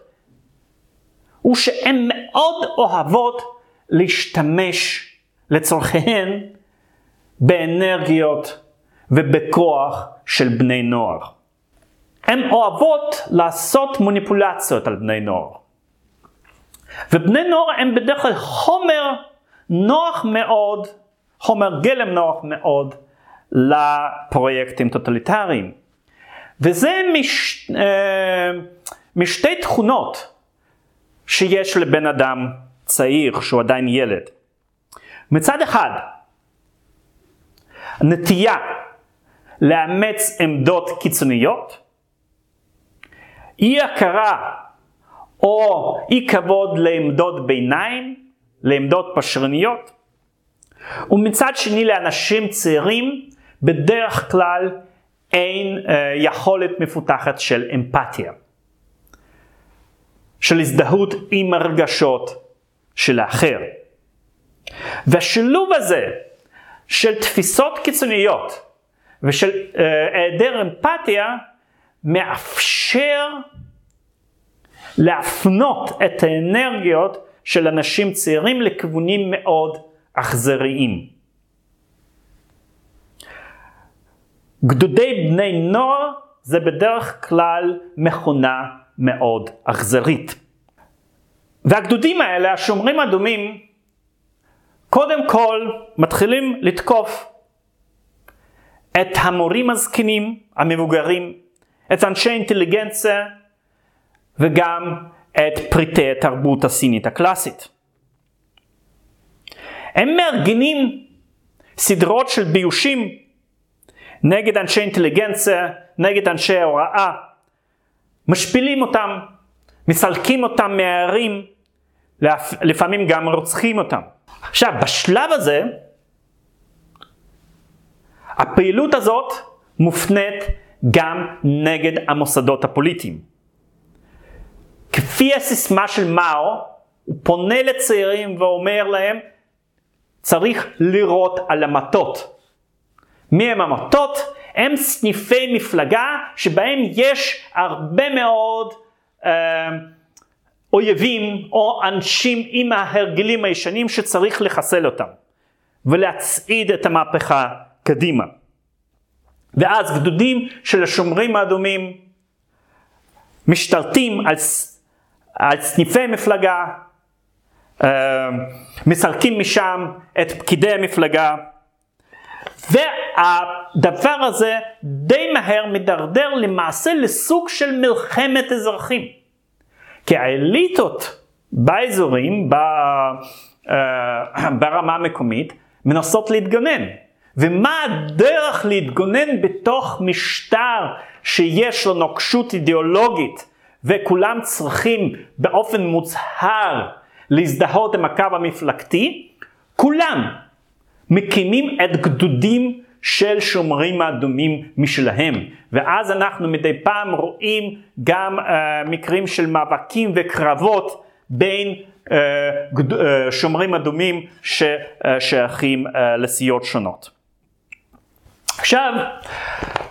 הוא שהן מאוד אוהבות להשתמש לצורכיהן באנרגיות ובכוח של בני נוער. הן אוהבות לעשות מניפולציות על בני נוער. ובני נוער הם בדרך כלל חומר נוח מאוד, חומר גלם נוח מאוד לפרויקטים טוטליטריים. וזה מש, אה, משתי תכונות שיש לבן אדם צעיר שהוא עדיין ילד. מצד אחד, נטייה לאמץ עמדות קיצוניות, אי הכרה או אי כבוד לעמדות ביניים, לעמדות פשרניות, ומצד שני לאנשים צעירים בדרך כלל אין אה, יכולת מפותחת של אמפתיה, של הזדהות עם הרגשות של האחר. והשילוב הזה של תפיסות קיצוניות ושל אה, אמפתיה מאפשר להפנות את האנרגיות של אנשים צעירים לכיוונים מאוד אכזריים. גדודי בני נוער זה בדרך כלל מכונה מאוד אכזרית. והגדודים האלה, השומרים אדומים, קודם כל מתחילים לתקוף את המורים הזקנים, המבוגרים, את אנשי אינטליגנציה וגם את פריטי התרבות הסינית הקלאסית. הם מארגנים סדרות של ביושים נגד אנשי אינטליגנציה, נגד אנשי ההוראה, משפילים אותם, מסלקים אותם מהערים, לפעמים גם רוצחים אותם. עכשיו, בשלב הזה, הפעילות הזאת מופנית גם נגד המוסדות הפוליטיים. כפי הסיסמה של מאו, הוא פונה לצעירים ואומר להם, צריך לירות על המטות. מי הם המטות? הם סניפי מפלגה שבהם יש הרבה מאוד אה, אויבים או אנשים עם ההרגלים הישנים שצריך לחסל אותם ולהצעיד את המהפכה קדימה. ואז גדודים של השומרים האדומים משתלטים על, על סניפי מפלגה, אה, מסלקים משם את פקידי המפלגה, והדבר הזה די מהר מדרדר למעשה לסוג של מלחמת אזרחים. כי האליטות באזורים, אה, (clears throat) ברמה המקומית, מנסות להתגונן. ומה הדרך להתגונן בתוך משטר שיש לו נוקשות אידיאולוגית וכולם צריכים באופן מוצהר להזדהות עם הקו המפלגתי? כולם מקימים את גדודים של שומרים האדומים משלהם. ואז אנחנו מדי פעם רואים גם uh, מקרים של מאבקים וקרבות בין uh, גד, uh, שומרים אדומים ששייכים uh, לסיעות שונות. עכשיו,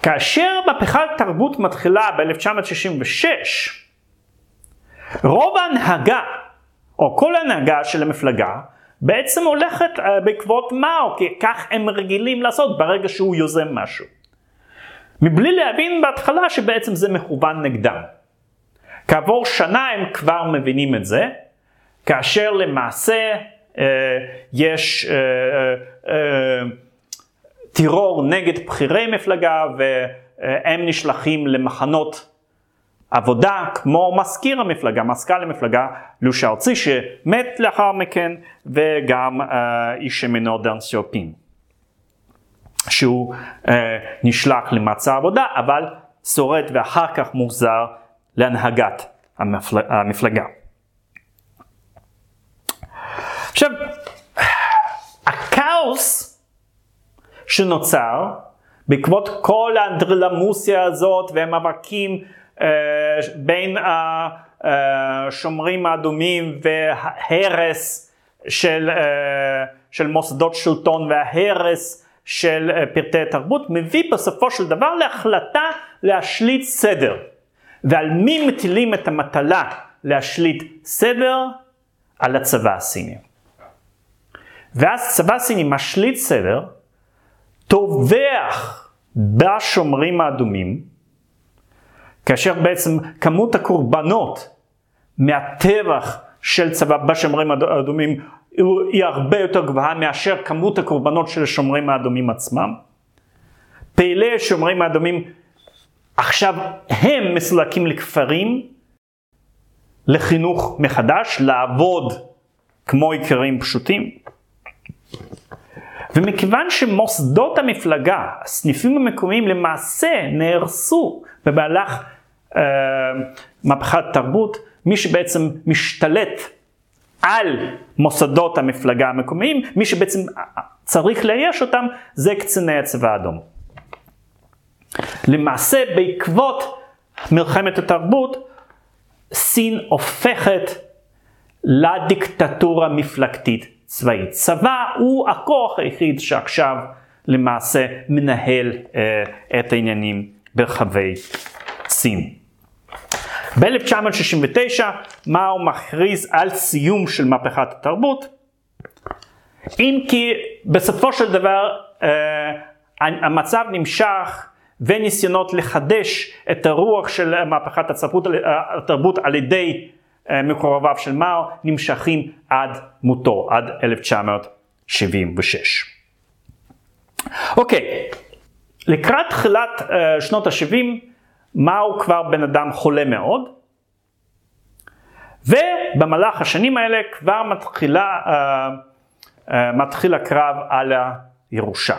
כאשר מהפכת תרבות מתחילה ב-1966, רוב ההנהגה, או כל ההנהגה של המפלגה, בעצם הולכת uh, בעקבות מאו, כי כך הם רגילים לעשות ברגע שהוא יוזם משהו. מבלי להבין בהתחלה שבעצם זה מכוון נגדם. כעבור שנה הם כבר מבינים את זה, כאשר למעשה uh, יש uh, uh, טרור נגד בכירי מפלגה והם נשלחים למחנות עבודה כמו מזכיר המפלגה, מזכ"ל המפלגה, לושה ארצי, שמת לאחר מכן, וגם אה, איש שמינו דן סיופין, שהוא אה, נשלח למצע עבודה, אבל שורד ואחר כך מוחזר להנהגת המפל... המפלגה. עכשיו, הכאוס שנוצר בעקבות כל האנדרלמוסיה הזאת והמאבקים בין השומרים האדומים וההרס של, אה, של מוסדות שלטון וההרס של אה, פרטי תרבות מביא בסופו של דבר להחלטה להשליט סדר. ועל מי מטילים את המטלה להשליט סדר? על הצבא הסיני. ואז צבא סיני משליט סדר, טובח בשומרים האדומים, כאשר בעצם כמות הקורבנות מהטבח של צבא בשומרים האדומים היא הרבה יותר גבוהה מאשר כמות הקורבנות של השומרים האדומים עצמם. פעילי השומרים האדומים עכשיו הם מסולקים לכפרים, לחינוך מחדש, לעבוד כמו איכרים פשוטים. ומכיוון שמוסדות המפלגה, הסניפים המקומיים למעשה נהרסו במהלך אה, מהפכת תרבות, מי שבעצם משתלט על מוסדות המפלגה המקומיים, מי שבעצם צריך לאייש אותם זה קציני הצבא האדום. למעשה בעקבות מלחמת התרבות, סין הופכת לדיקטטורה מפלגתית צבאית. צבא הוא הכוח היחיד שעכשיו למעשה מנהל אה, את העניינים ברחבי סין. ב-1969 מאו מכריז על סיום של מהפכת התרבות, אם כי בסופו של דבר אה, המצב נמשך וניסיונות לחדש את הרוח של מהפכת התרבות, התרבות על ידי אה, מקורביו של מאו נמשכים עד מותו, עד 1976. אוקיי, לקראת תחילת uh, שנות ה-70, מאו כבר בן אדם חולה מאוד, ובמהלך השנים האלה כבר מתחילה, uh, uh, מתחיל הקרב על הירושה.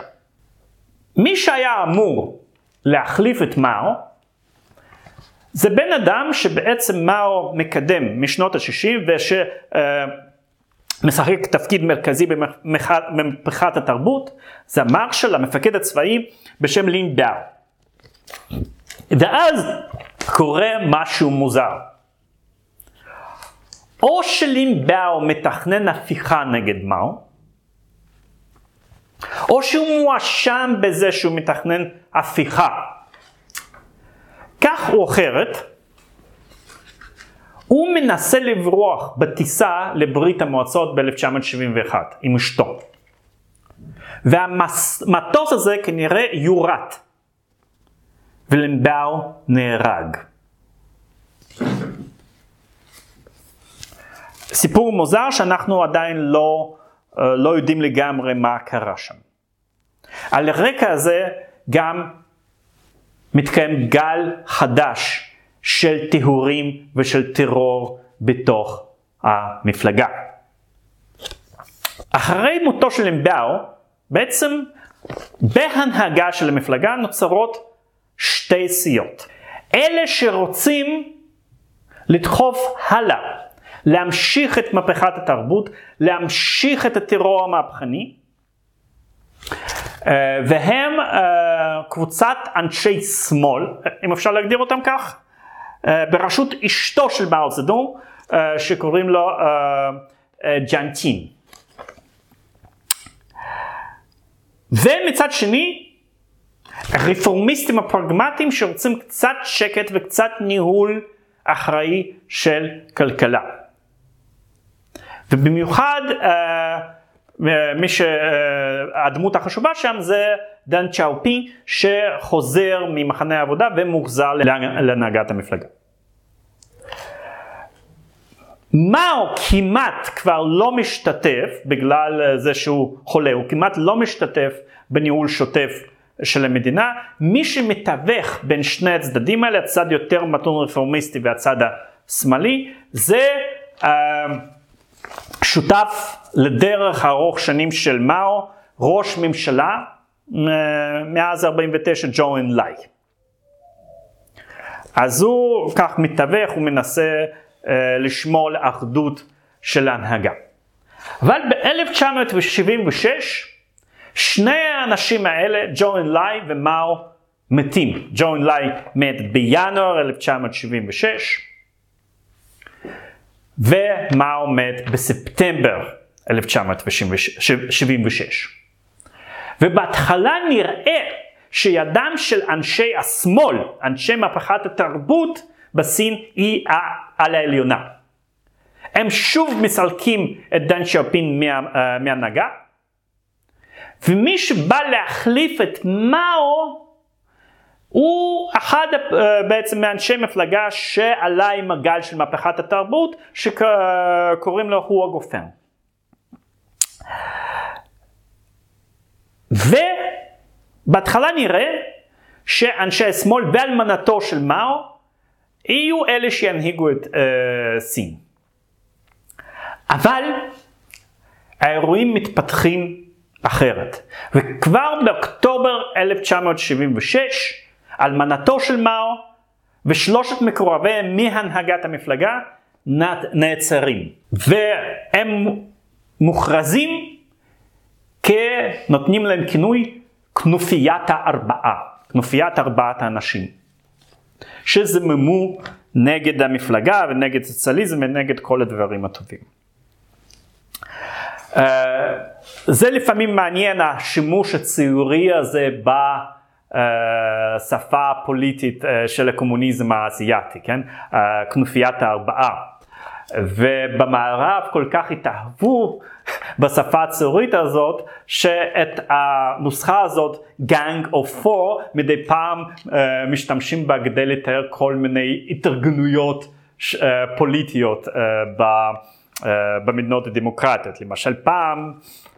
מי שהיה אמור להחליף את מאו, זה בן אדם שבעצם מאו מקדם משנות ה-60 ושמשחק uh, תפקיד מרכזי במהפכת התרבות, זה המרשל, המפקד הצבאי בשם לין דאו. ואז קורה משהו מוזר. או שלין באו מתכנן הפיכה נגד מאו, או שהוא מואשם בזה שהוא מתכנן הפיכה. כך או אחרת, הוא מנסה לברוח בטיסה לברית המועצות ב-1971 עם אשתו. והמטוס הזה כנראה יורט, ולנבאו נהרג. סיפור מוזר שאנחנו עדיין לא אה, לא יודעים לגמרי מה קרה שם. על הרקע הזה גם מתקיים גל חדש של טיהורים ושל טרור בתוך המפלגה. אחרי מותו של אמבאו, בעצם בהנהגה של המפלגה נוצרות שתי סיעות. אלה שרוצים לדחוף הלאה להמשיך את מהפכת התרבות, להמשיך את הטרור המהפכני, אה, והם אה, קבוצת אנשי שמאל, אם אפשר להגדיר אותם כך, בראשות אשתו של מאו זדון, שקוראים לו ג'אנטין. ומצד שני, רפורמיסטים הפרגמטיים שרוצים קצת שקט וקצת ניהול אחראי של כלכלה. ובמיוחד אה, מי שהדמות החשובה שם זה דן צ'אופי שחוזר ממחנה העבודה ומוחזר להנהגת המפלגה. מאו כמעט כבר לא משתתף בגלל זה שהוא חולה, הוא כמעט לא משתתף בניהול שוטף של המדינה, מי שמתווך בין שני הצדדים האלה, הצד יותר מתון רפורמיסטי והצד השמאלי, זה uh, שותף לדרך ארוך שנים של מאו, ראש ממשלה מאז 49, ג'ו אין ליי. אז הוא כך מתווך, הוא מנסה uh, לשמור על אחדות של ההנהגה. אבל ב-1976, שני האנשים האלה, ג'ו לי ומאו, מתים. ג'ו לי מת בינואר 1976, ומאו מת בספטמבר 1976. ובהתחלה נראה שידם של אנשי השמאל, אנשי מהפכת התרבות בסין, היא על העליונה. הם שוב מסלקים את דן שרפין מה, uh, מהנהגה, ומי שבא להחליף את מאו הוא אחד uh, בעצם מאנשי מפלגה שעלה עם הגל של מהפכת התרבות שקוראים לו הוא הגופן. ובהתחלה נראה שאנשי השמאל ואלמנתו של מאו יהיו אלה שינהיגו את uh, סין. אבל האירועים מתפתחים אחרת. וכבר באוקטובר 1976, אלמנתו של מאו ושלושת מקורביהם מהנהגת המפלגה נעצרים. והם מוכרזים כנותנים להם כינוי כנופיית הארבעה, כנופיית ארבעת האנשים. שזממו נגד המפלגה ונגד סוציאליזם ונגד כל הדברים הטובים. אה, זה לפעמים מעניין השימוש הציורי הזה בשפה הפוליטית אה, של הקומוניזם האסייתי, כן? אה, כנופיית הארבעה. ובמערב כל כך התאהבו בשפה הציורית הזאת, שאת הנוסחה הזאת, Gang of Four, מדי פעם משתמשים בה כדי לתאר כל מיני התארגנויות פוליטיות ב... אה, במדינות הדמוקרטיות. למשל פעם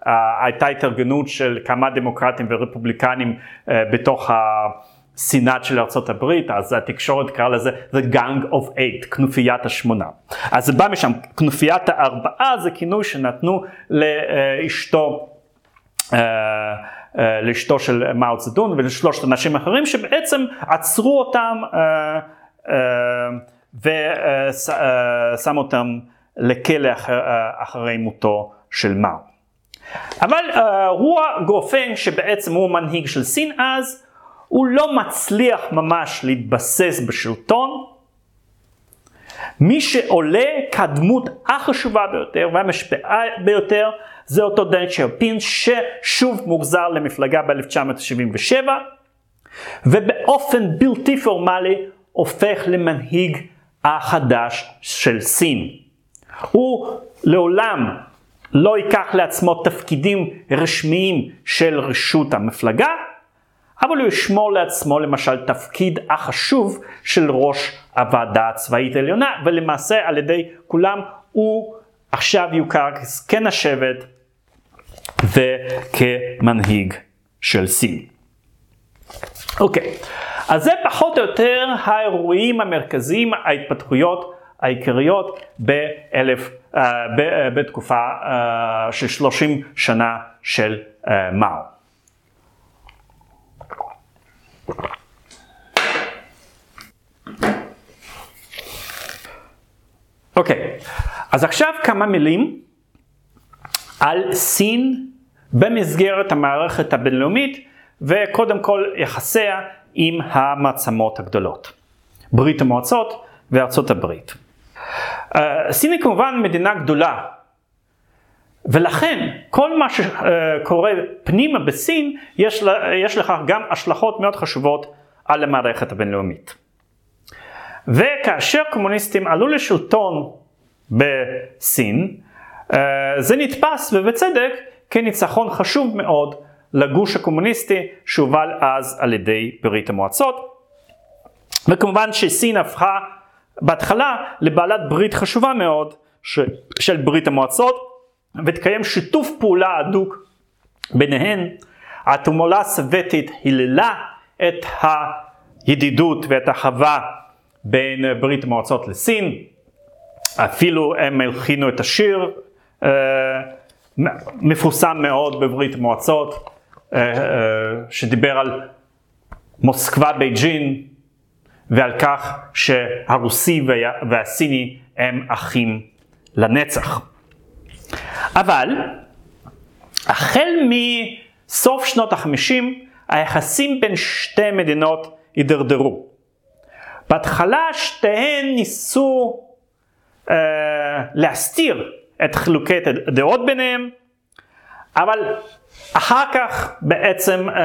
אה, הייתה התארגנות של כמה דמוקרטים ורפובליקנים אה, בתוך הסנאט של ארה"ב, אז התקשורת קראה לזה The Gang of Eight, כנופיית השמונה. אז זה בא משם, כנופיית הארבעה זה כינוי שנתנו לאשתו לאשתו של מאו צדון ולשלושת אנשים אחרים שבעצם עצרו אותם ושמו אותם לכלא אחר, אחרי מותו של מאו. אבל הוא הגופן שבעצם הוא מנהיג של סין אז, הוא לא מצליח ממש להתבסס בשלטון. מי שעולה כדמות החשובה ביותר והמשפעה ביותר זה אותו דן שרפין ששוב מוחזר למפלגה ב-1977 ובאופן בלתי פורמלי הופך למנהיג החדש של סין. הוא לעולם לא ייקח לעצמו תפקידים רשמיים של רשות המפלגה, אבל הוא ישמור לעצמו למשל תפקיד החשוב של ראש הוועדה הצבאית העליונה, ולמעשה על ידי כולם הוא עכשיו יוכר כזקן השבט וכמנהיג של סין. אוקיי, אז זה פחות או יותר האירועים המרכזיים, ההתפתחויות העיקריות באלף, uh, ב, uh, בתקופה uh, של 30 שנה של מאו. אוקיי, okay. אז עכשיו כמה מילים על סין במסגרת המערכת הבינלאומית וקודם כל יחסיה עם המעצמות הגדולות. ברית המועצות וארצות הברית. אה, סין היא כמובן מדינה גדולה, ולכן כל מה שקורה פנימה בסין, יש, יש לכך גם השלכות מאוד חשובות על המערכת הבינלאומית. וכאשר קומוניסטים עלו לשלטון בסין, אה, זה נתפס ובצדק כניצחון חשוב מאוד לגוש הקומוניסטי שהובל אז על ידי ברית המועצות. וכמובן שסין הפכה בהתחלה לבעלת ברית חשובה מאוד של ברית המועצות ותקיים שיתוף פעולה הדוק ביניהן התעמולה הסובייטית היללה את הידידות ואת החווה בין ברית המועצות לסין, אפילו הם הלחינו את השיר אה, מפורסם מאוד בברית המועצות, אה, אה, שדיבר על מוסקבה בייג'ין ועל כך שהרוסי והסיני הם אחים לנצח. אבל החל מסוף שנות החמישים היחסים בין שתי מדינות הידרדרו. בהתחלה שתיהן ניסו אה, להסתיר את חילוקי הדעות ביניהם, אבל אחר כך בעצם אה,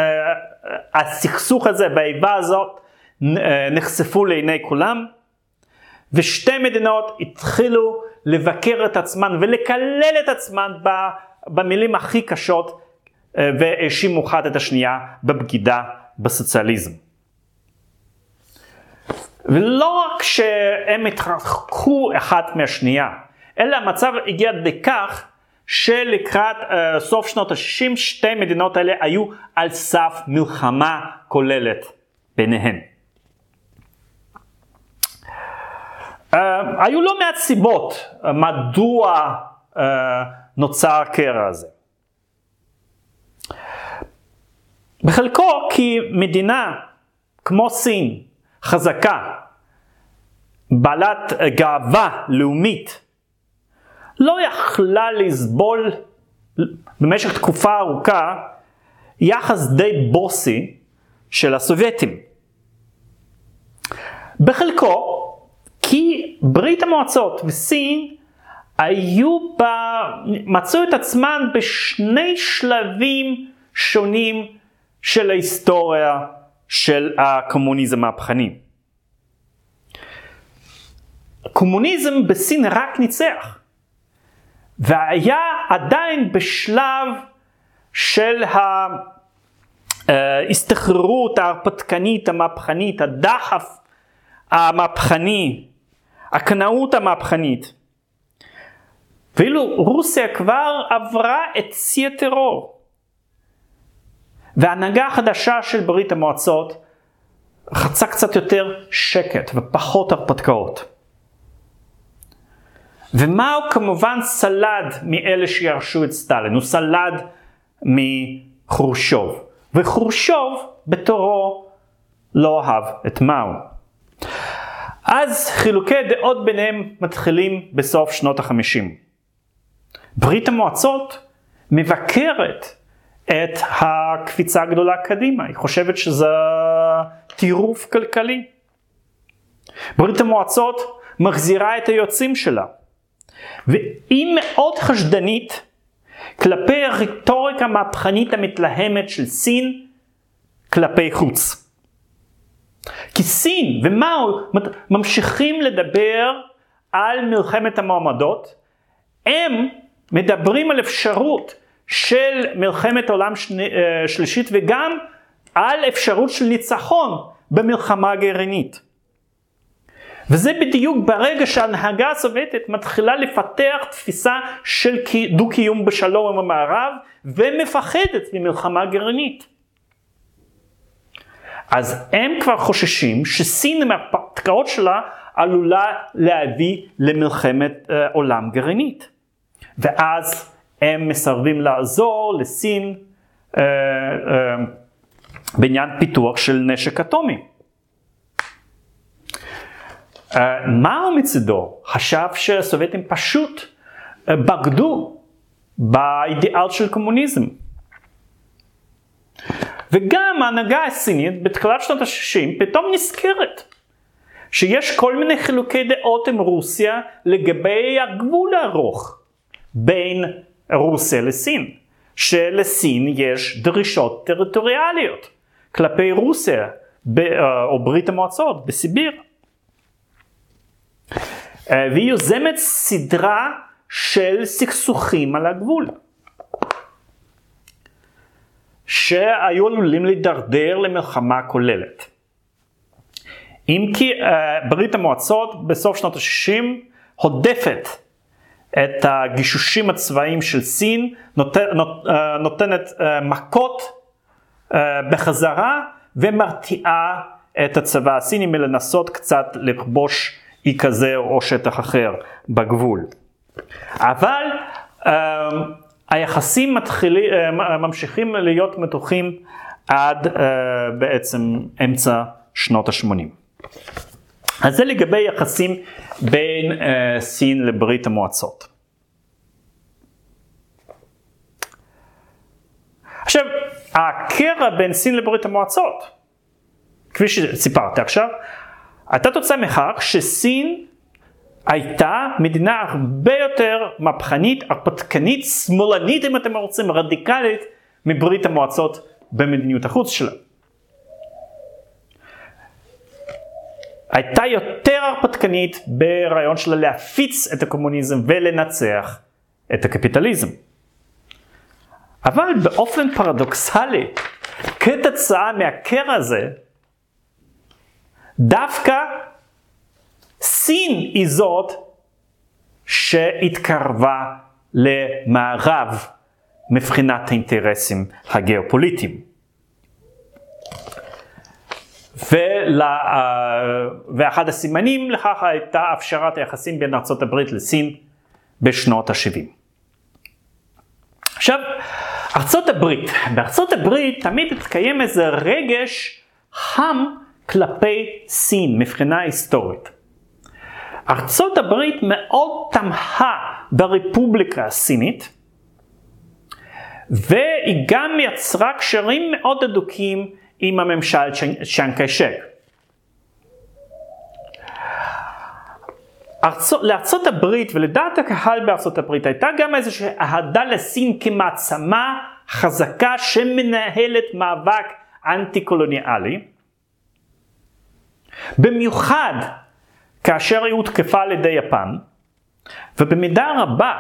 הסכסוך הזה והאיבה הזאת אה, נחשפו לעיני כולם, ושתי מדינות התחילו לבקר את עצמן ולקלל את עצמן במילים הכי קשות אה, והאשימו אחת את השנייה בבגידה בסוציאליזם. ולא רק שהם התרחקו אחת מהשנייה, אלא המצב הגיע לכך שלקראת uh, סוף שנות ה-60 שתי מדינות האלה היו על סף מלחמה כוללת ביניהן. Uh, היו לא מעט סיבות uh, מדוע uh, נוצר הקרע הזה. בחלקו כי מדינה כמו סין, חזקה, בעלת גאווה לאומית, לא יכלה לסבול במשך תקופה ארוכה יחס די בוסי של הסובייטים. בחלקו כי ברית המועצות וסין היו ב... מצאו את עצמן בשני שלבים שונים של ההיסטוריה של הקומוניזם המהפכני. הקומוניזם בסין רק ניצח. והיה עדיין בשלב של ההסתחררות ההרפתקנית המהפכנית, הדחף המהפכני, הקנאות המהפכנית. ואילו רוסיה כבר עברה את שיא הטרור. וההנהגה החדשה של ברית המועצות רצה קצת יותר שקט ופחות הרפתקאות. ומה הוא כמובן סלד מאלה שירשו את סטלין, הוא סלד מחורשוב. וחורשוב בתורו לא אהב את מאו. אז חילוקי דעות ביניהם מתחילים בסוף שנות החמישים. ברית המועצות מבקרת את הקפיצה הגדולה קדימה, היא חושבת שזה טירוף כלכלי. ברית המועצות מחזירה את היוצאים שלה. והיא מאוד חשדנית כלפי הרטוריקה המהפכנית המתלהמת של סין כלפי חוץ. כי סין ומאו ממשיכים לדבר על מלחמת המועמדות, הם מדברים על אפשרות של מלחמת עולם אה, שלישית וגם על אפשרות של ניצחון במלחמה גרעינית. וזה בדיוק ברגע שההנהגה הסובייטית מתחילה לפתח תפיסה של דו-קיום בשלום עם המערב ומפחדת ממלחמה גרעינית. אז הם כבר חוששים שסין עם ההרפתקאות שלה עלולה להביא למלחמת אה, עולם גרעינית. ואז הם מסרבים לעזור לסין אה, אה, בעניין פיתוח של נשק אטומי. אה, מאו מצידו חשב שהסובייטים פשוט אה, בגדו באידיאל של קומוניזם. וגם ההנהגה הסינית בתחילת שנות ה-60 פתאום נזכרת שיש כל מיני חילוקי דעות עם רוסיה לגבי הגבול הארוך בין רוסיה לסין, שלסין יש דרישות טריטוריאליות כלפי רוסיה אה, או ברית המועצות בסיביר. אה, והיא יוזמת סדרה של סכסוכים על הגבול. שהיו עלולים להידרדר למלחמה כוללת. אם כי uh, ברית המועצות בסוף שנות ה-60 הודפת את הגישושים הצבאיים של סין, נות, נות, uh, נותנת uh, מכות בחזרה ומרתיעה את הצבא הסיני מלנסות קצת לכבוש אי כזה או שטח אחר בגבול. אבל היחסים מתחילים, ממשיכים להיות מתוחים עד בעצם אמצע שנות ה-80. אז זה לגבי יחסים בין סין לברית המועצות. עכשיו, הקרע בין סין לברית המועצות, כפי שסיפרתי עכשיו, הייתה תוצאה מכך שסין הייתה מדינה הרבה יותר מהפכנית, הרפתקנית, שמאלנית אם אתם רוצים, רדיקלית, מברית המועצות במדיניות החוץ שלה. הייתה יותר הרפתקנית ברעיון שלה להפיץ את הקומוניזם ולנצח את הקפיטליזם. אבל באופן פרדוקסלי, כתוצאה מהקרע הזה, דווקא סין היא זאת שהתקרבה למערב מבחינת האינטרסים הגיאופוליטיים. ולה, ואחד הסימנים לכך הייתה הפשרת היחסים בין ארה"ב לסין בשנות ה-70. עכשיו, בארצות הברית תמיד התקיים איזה רגש חם כלפי סין מבחינה היסטורית. ארצות הברית מאוד תמכה ברפובליקה הסינית, והיא גם יצרה קשרים מאוד הדוקים עם הממשל צ'אנג קיישק. ארצות, לארצות הברית ולדעת הקהל בארצות הברית הייתה גם איזושהי אהדה לסין כמעצמה חזקה שמנהלת מאבק אנטי קולוניאלי. במיוחד כאשר היא הותקפה על ידי יפן, ובמידה רבה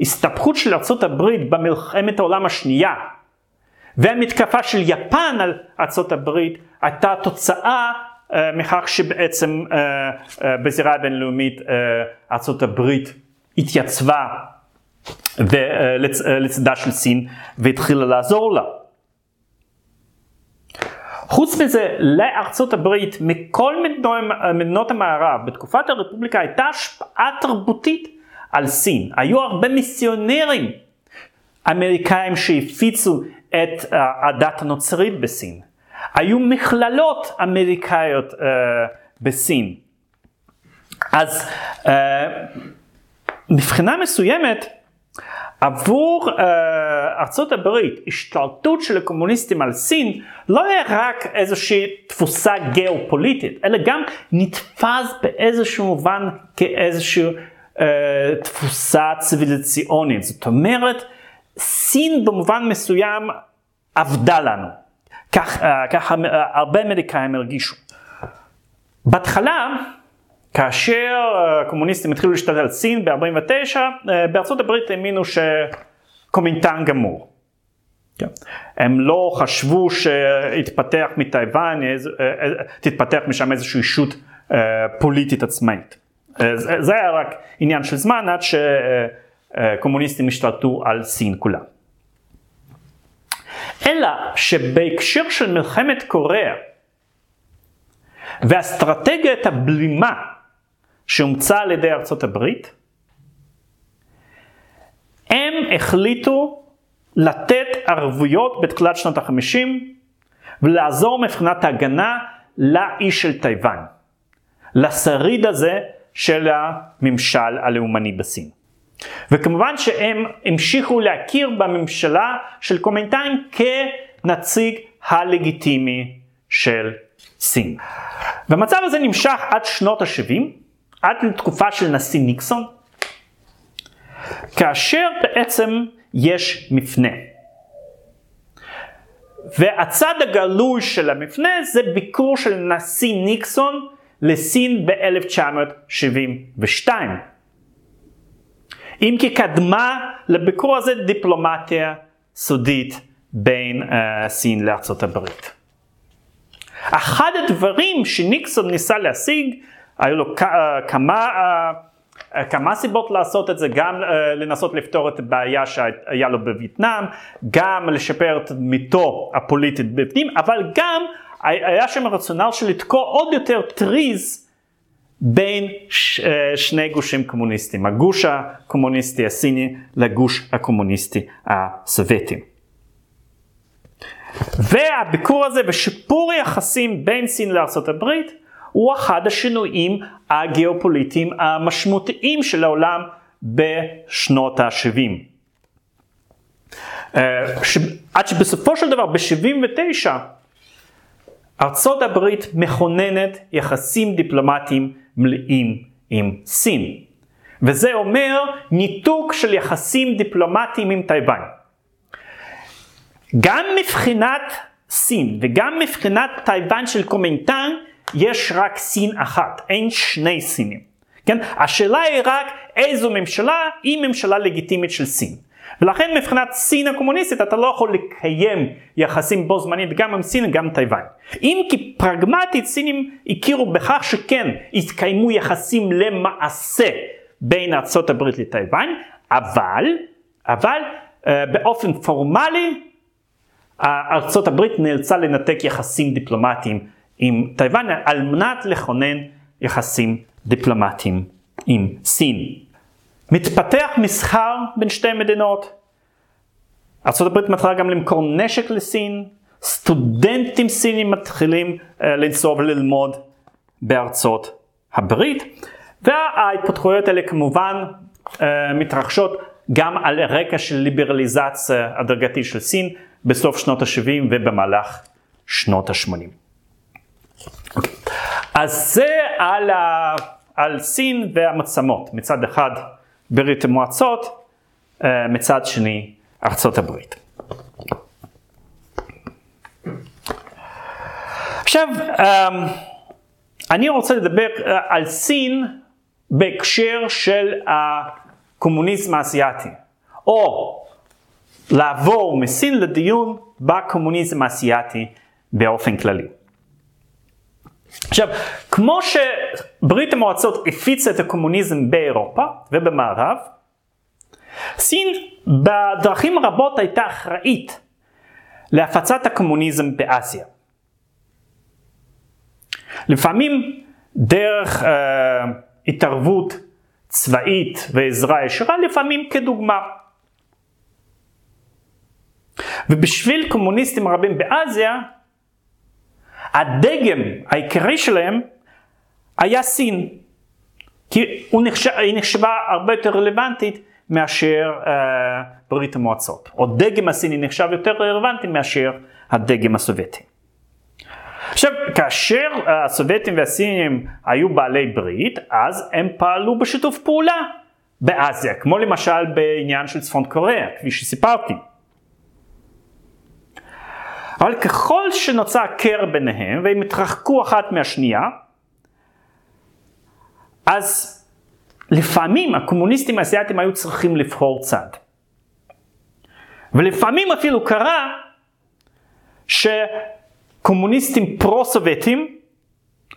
הסתבכות של ארצות הברית במלחמת העולם השנייה והמתקפה של יפן על ארצות הברית הייתה תוצאה uh, מכך שבעצם uh, uh, בזירה הבינלאומית uh, ארצות הברית התייצבה לצדה של סין והתחילה לעזור לה. חוץ מזה, לארצות הברית מכל מדינות המערב בתקופת הרפובליקה הייתה השפעה תרבותית על סין. היו הרבה מיסיונרים אמריקאים שהפיצו את אה, הדת הנוצרית בסין. היו מכללות אמריקאיות uh, בסין. אז uh, מבחינה מסוימת, עבור uh, ארצות הברית, השתלטות של הקומוניסטים על סין לא היה רק איזושהי תפוסה גיאופוליטית, אלא גם נתפס באיזשהו מובן כאיזושהי uh, תפוסה ציוויליציונית. זאת אומרת, סין במובן מסוים עבדה לנו. כך, uh, uh, הרבה אמריקאים הרגישו. בהתחלה, כאשר הקומוניסטים התחילו להשתלט על סין ב-49, בארצות הברית האמינו שקומינטן גמור. כן. הם לא חשבו שיתפתח מטייוואן, תתפתח משם איזושהי אישות פוליטית עצמאית. זה היה רק עניין של זמן עד שקומוניסטים השתלטו על סין כולה. אלא שבהקשר של מלחמת קוריאה ואסטרטגיית הבלימה שאומצה על ידי ארצות הברית, הם החליטו לתת ערבויות בתחילת שנות החמישים ולעזור מבחינת ההגנה לאי של טייוואן, לשריד הזה של הממשל הלאומני בסין. וכמובן שהם המשיכו להכיר בממשלה של קומנטיין כנציג הלגיטימי של סין. והמצב הזה נמשך עד שנות ה-70, עד לתקופה של נשיא ניקסון, כאשר בעצם יש מפנה. והצד הגלוי של המפנה זה ביקור של נשיא ניקסון לסין ב-1972. אם כי קדמה לביקור הזה דיפלומטיה סודית בין uh, סין לארצות הברית. אחד הדברים שניקסון ניסה להשיג, היו לו כמה uh, אה, כמה סיבות לעשות את זה, גם לנסות לפתור את הבעיה שהיה לו בווייטנאם, גם לשפר את תדמיתו הפוליטית בפנים, אבל גם היה שם רציונל של לתקוע עוד יותר טריז בין ש, שני גושים קומוניסטיים, הגוש הקומוניסטי הסיני לגוש הקומוניסטי הסובייטי. והביקור הזה ושיפור היחסים בין סין לארה"ב הוא אחד השינויים הגיאופוליטיים המשמעותיים של העולם בשנות ה-70. אה, עד שבסופו של דבר ב-79 ארצות הברית מכוננת יחסים דיפלומטיים מלאים עם סין. וזה אומר ניתוק של יחסים דיפלומטיים עם טייוואן. גם מבחינת סין וגם מבחינת טייוואן של קומינטנג יש רק סין אחת, אין שני סינים. כן? השאלה היא רק איזו ממשלה היא ממשלה לגיטימית של סין. ולכן מבחינת סין הקומוניסטית אתה לא יכול לקיים יחסים בו זמנית גם עם סין וגם עם טייוואן. אם כי פרגמטית סינים הכירו בכך שכן התקיימו יחסים למעשה בין ארה"ב לטייוואן, אבל, אבל אה, באופן פורמלי ארצות הברית נאלצה לנתק יחסים דיפלומטיים עם טייוואן על מנת לכונן יחסים דיפלומטיים עם סין. מתפתח מסחר בין שתי מדינות. ארה"ב מתחילה גם למכור נשק לסין, סטודנטים סינים מתחילים uh, לנסוע וללמוד בארצות הברית, וההתפתחויות האלה כמובן uh, מתרחשות גם על רקע של ליברליזציה הדרגתית של סין בסוף שנות ה-70 ובמהלך שנות ה-80. Okay. אז זה על, ה... על סין והמעצמות, מצד אחד ברית המועצות, אה, מצד שני ארצות הברית. עכשיו, אמ, אני רוצה לדבר אה, על סין בהקשר של הקומוניזם האסייתי, או לעבור מסין לדיון בקומוניזם האסייתי באופן כללי. עכשיו, כמו שברית המועצות הפיצה את הקומוניזם באירופה ובמערב, סין בדרכים רבות הייתה אחראית להפצת הקומוניזם באסיה. לפעמים דרך אה, התערבות צבאית ועזרה ישירה, לפעמים כדוגמה. ובשביל קומוניסטים רבים באסיה, הדגם העיקרי שלהם היה סין. כי נחשב, היא נחשבה הרבה יותר רלוונטית מאשר uh, ברית המועצות. או דגם הסיני נחשב יותר רלוונטי מאשר הדגם הסובייטי. עכשיו, כאשר הסובייטים והסינים היו בעלי ברית, אז הם פעלו בשיתוף פעולה באסיה, כמו למשל בעניין של צפון קוריאה, כפי שסיפרתי. אבל ככל שנוצר קר ביניהם והם התרחקו אחת מהשנייה, אז לפעמים הקומוניסטים האסייתים היו צריכים לבחור צד. ולפעמים אפילו קרה שקומוניסטים פרו-סובייטים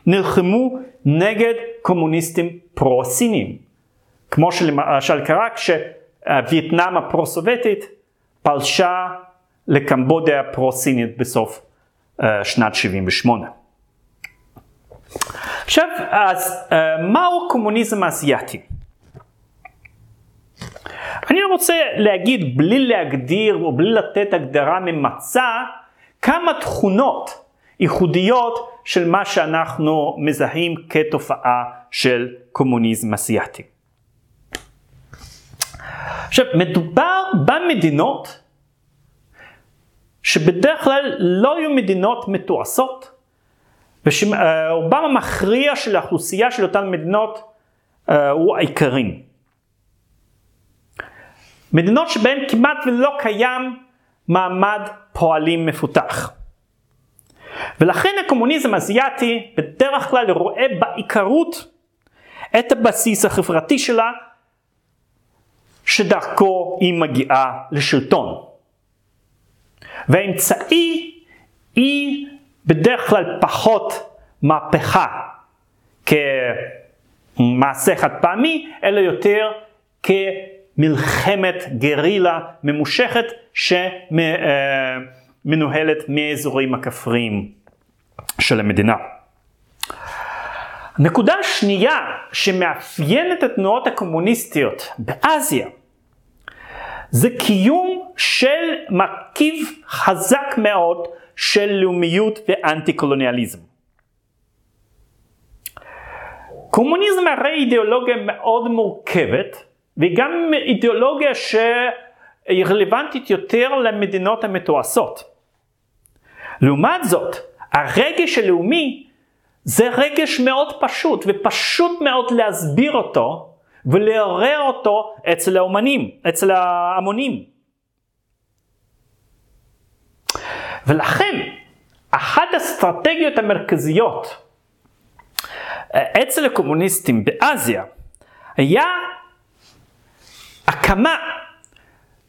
נלחמו נגד קומוניסטים פרו-סינים. כמו שלמשל קרה כשווייטנאם הפרו-סובייטית פלשה לקמבודיה הפרו-סינית בסוף uh, שנת 78. עכשיו, אז uh, מהו הקומוניזם האסייתי? אני רוצה להגיד, בלי להגדיר או בלי לתת הגדרה ממצה, כמה תכונות ייחודיות של מה שאנחנו מזהים כתופעה של קומוניזם אסייתי. עכשיו, מדובר במדינות שבדרך כלל לא היו מדינות מתועשות, ושרובם המכריע של האוכלוסייה של אותן מדינות uh, הוא העיקרים. מדינות שבהן כמעט ולא קיים מעמד פועלים מפותח. ולכן הקומוניזם האסייתי בדרך כלל רואה בעיקרות את הבסיס החברתי שלה, שדרכו היא מגיעה לשלטון. והאמצעי היא בדרך כלל פחות מהפכה כמעשה חד פעמי, אלא יותר כמלחמת גרילה ממושכת שמנוהלת מאזורים הכפריים של המדינה. נקודה שנייה שמאפיינת את התנועות הקומוניסטיות באסיה זה קיום של מרכיב חזק מאוד של לאומיות ואנטי קולוניאליזם. קומוניזם הרי אידיאולוגיה מאוד מורכבת והיא גם אידיאולוגיה שהיא רלוונטית יותר למדינות המתועשות. לעומת זאת, הרגש הלאומי זה רגש מאוד פשוט ופשוט מאוד להסביר אותו ולעורר אותו אצל האומנים, אצל ההמונים. ולכן אחת האסטרטגיות המרכזיות אה, אצל הקומוניסטים באסיה היה הקמה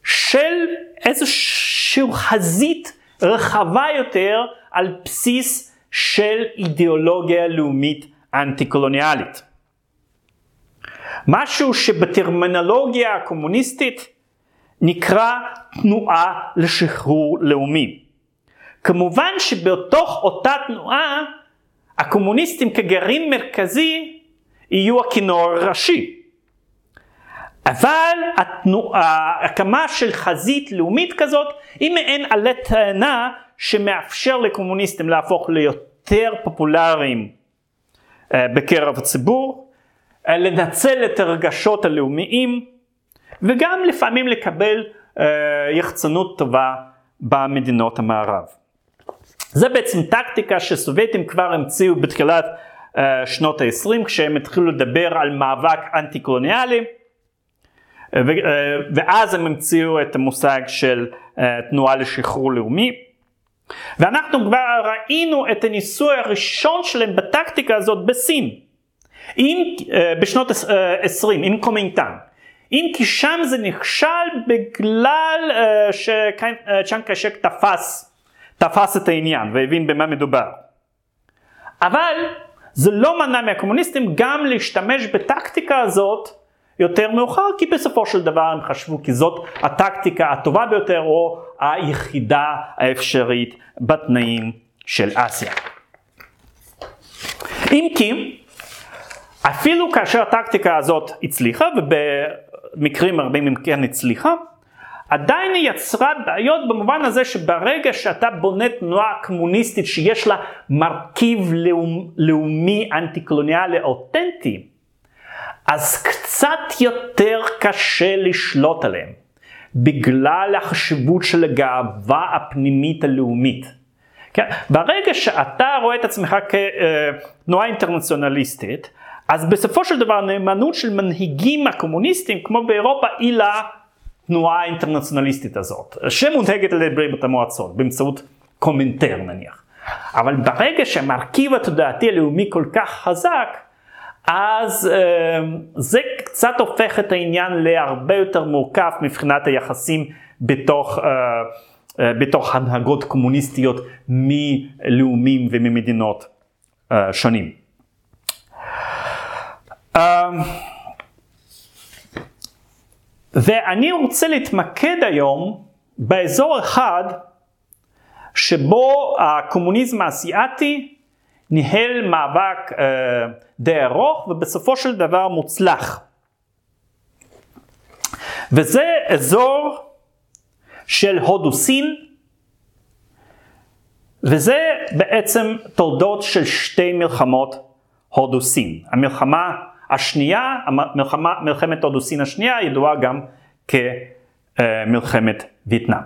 של איזושהי חזית רחבה יותר על בסיס של אידיאולוגיה לאומית אנטי קולוניאלית. משהו שבטרמינולוגיה הקומוניסטית נקרא תנועה לשחרור לאומי. כמובן שבתוך אותה תנועה הקומוניסטים כגרעין מרכזי יהיו הכינור הראשי. אבל התנועה, הקמה של חזית לאומית כזאת היא מעין עלה טענה שמאפשר לקומוניסטים להפוך ליותר פופולריים אה, בקרב הציבור, לנצל את הרגשות הלאומיים וגם לפעמים לקבל אה, יחצנות טובה במדינות המערב. זה בעצם טקטיקה שסובייטים כבר המציאו בתחילת uh, שנות ה-20 כשהם התחילו לדבר על מאבק אנטי קולוניאלי ואז הם המציאו את המושג של uh, תנועה לשחרור לאומי. ואנחנו כבר ראינו את הניסוי הראשון שלהם בטקטיקה הזאת בסין, עם, uh, בשנות uh, 20 עם קומינטן. אם כי שם זה נכשל בגלל uh, שצ'אנג קשק תפס תפס את העניין והבין במה מדובר. אבל זה לא מנע מהקומוניסטים גם להשתמש בטקטיקה הזאת יותר מאוחר, כי בסופו של דבר הם חשבו כי זאת הטקטיקה הטובה ביותר או היחידה האפשרית בתנאים של אסיה. אם כי, אפילו כאשר הטקטיקה הזאת הצליחה, ובמקרים רבים אם כן הצליחה, עדיין היא יצרה בעיות במובן הזה שברגע שאתה בונה תנועה קומוניסטית שיש לה מרכיב לאומ, לאומי אנטי קולוניאלי אותנטי, אז קצת יותר קשה לשלוט עליהם, בגלל החשיבות של הגאווה הפנימית הלאומית. כן? ברגע שאתה רואה את עצמך כתנועה אינטרנציונליסטית, אז בסופו של דבר נאמנות של מנהיגים הקומוניסטים כמו באירופה היא לה התנועה האינטרנציונליסטית הזאת, שמונהגת על ידי ברית המועצות באמצעות קומנטר נניח. אבל ברגע שהמרכיב התודעתי הלאומי כל כך חזק, אז אה, זה קצת הופך את העניין להרבה יותר מורכב מבחינת היחסים בתוך, אה, אה, בתוך הנהגות קומוניסטיות מלאומים וממדינות שונים. אה, ואני רוצה להתמקד היום באזור אחד שבו הקומוניזם האסייתי ניהל מאבק אה, די ארוך ובסופו של דבר מוצלח. וזה אזור של הודו סין, וזה בעצם תולדות של שתי מלחמות הודו סין. המלחמה השנייה, המלחמה, מלחמת הודו סין השנייה ידועה גם כמלחמת וייטנאם.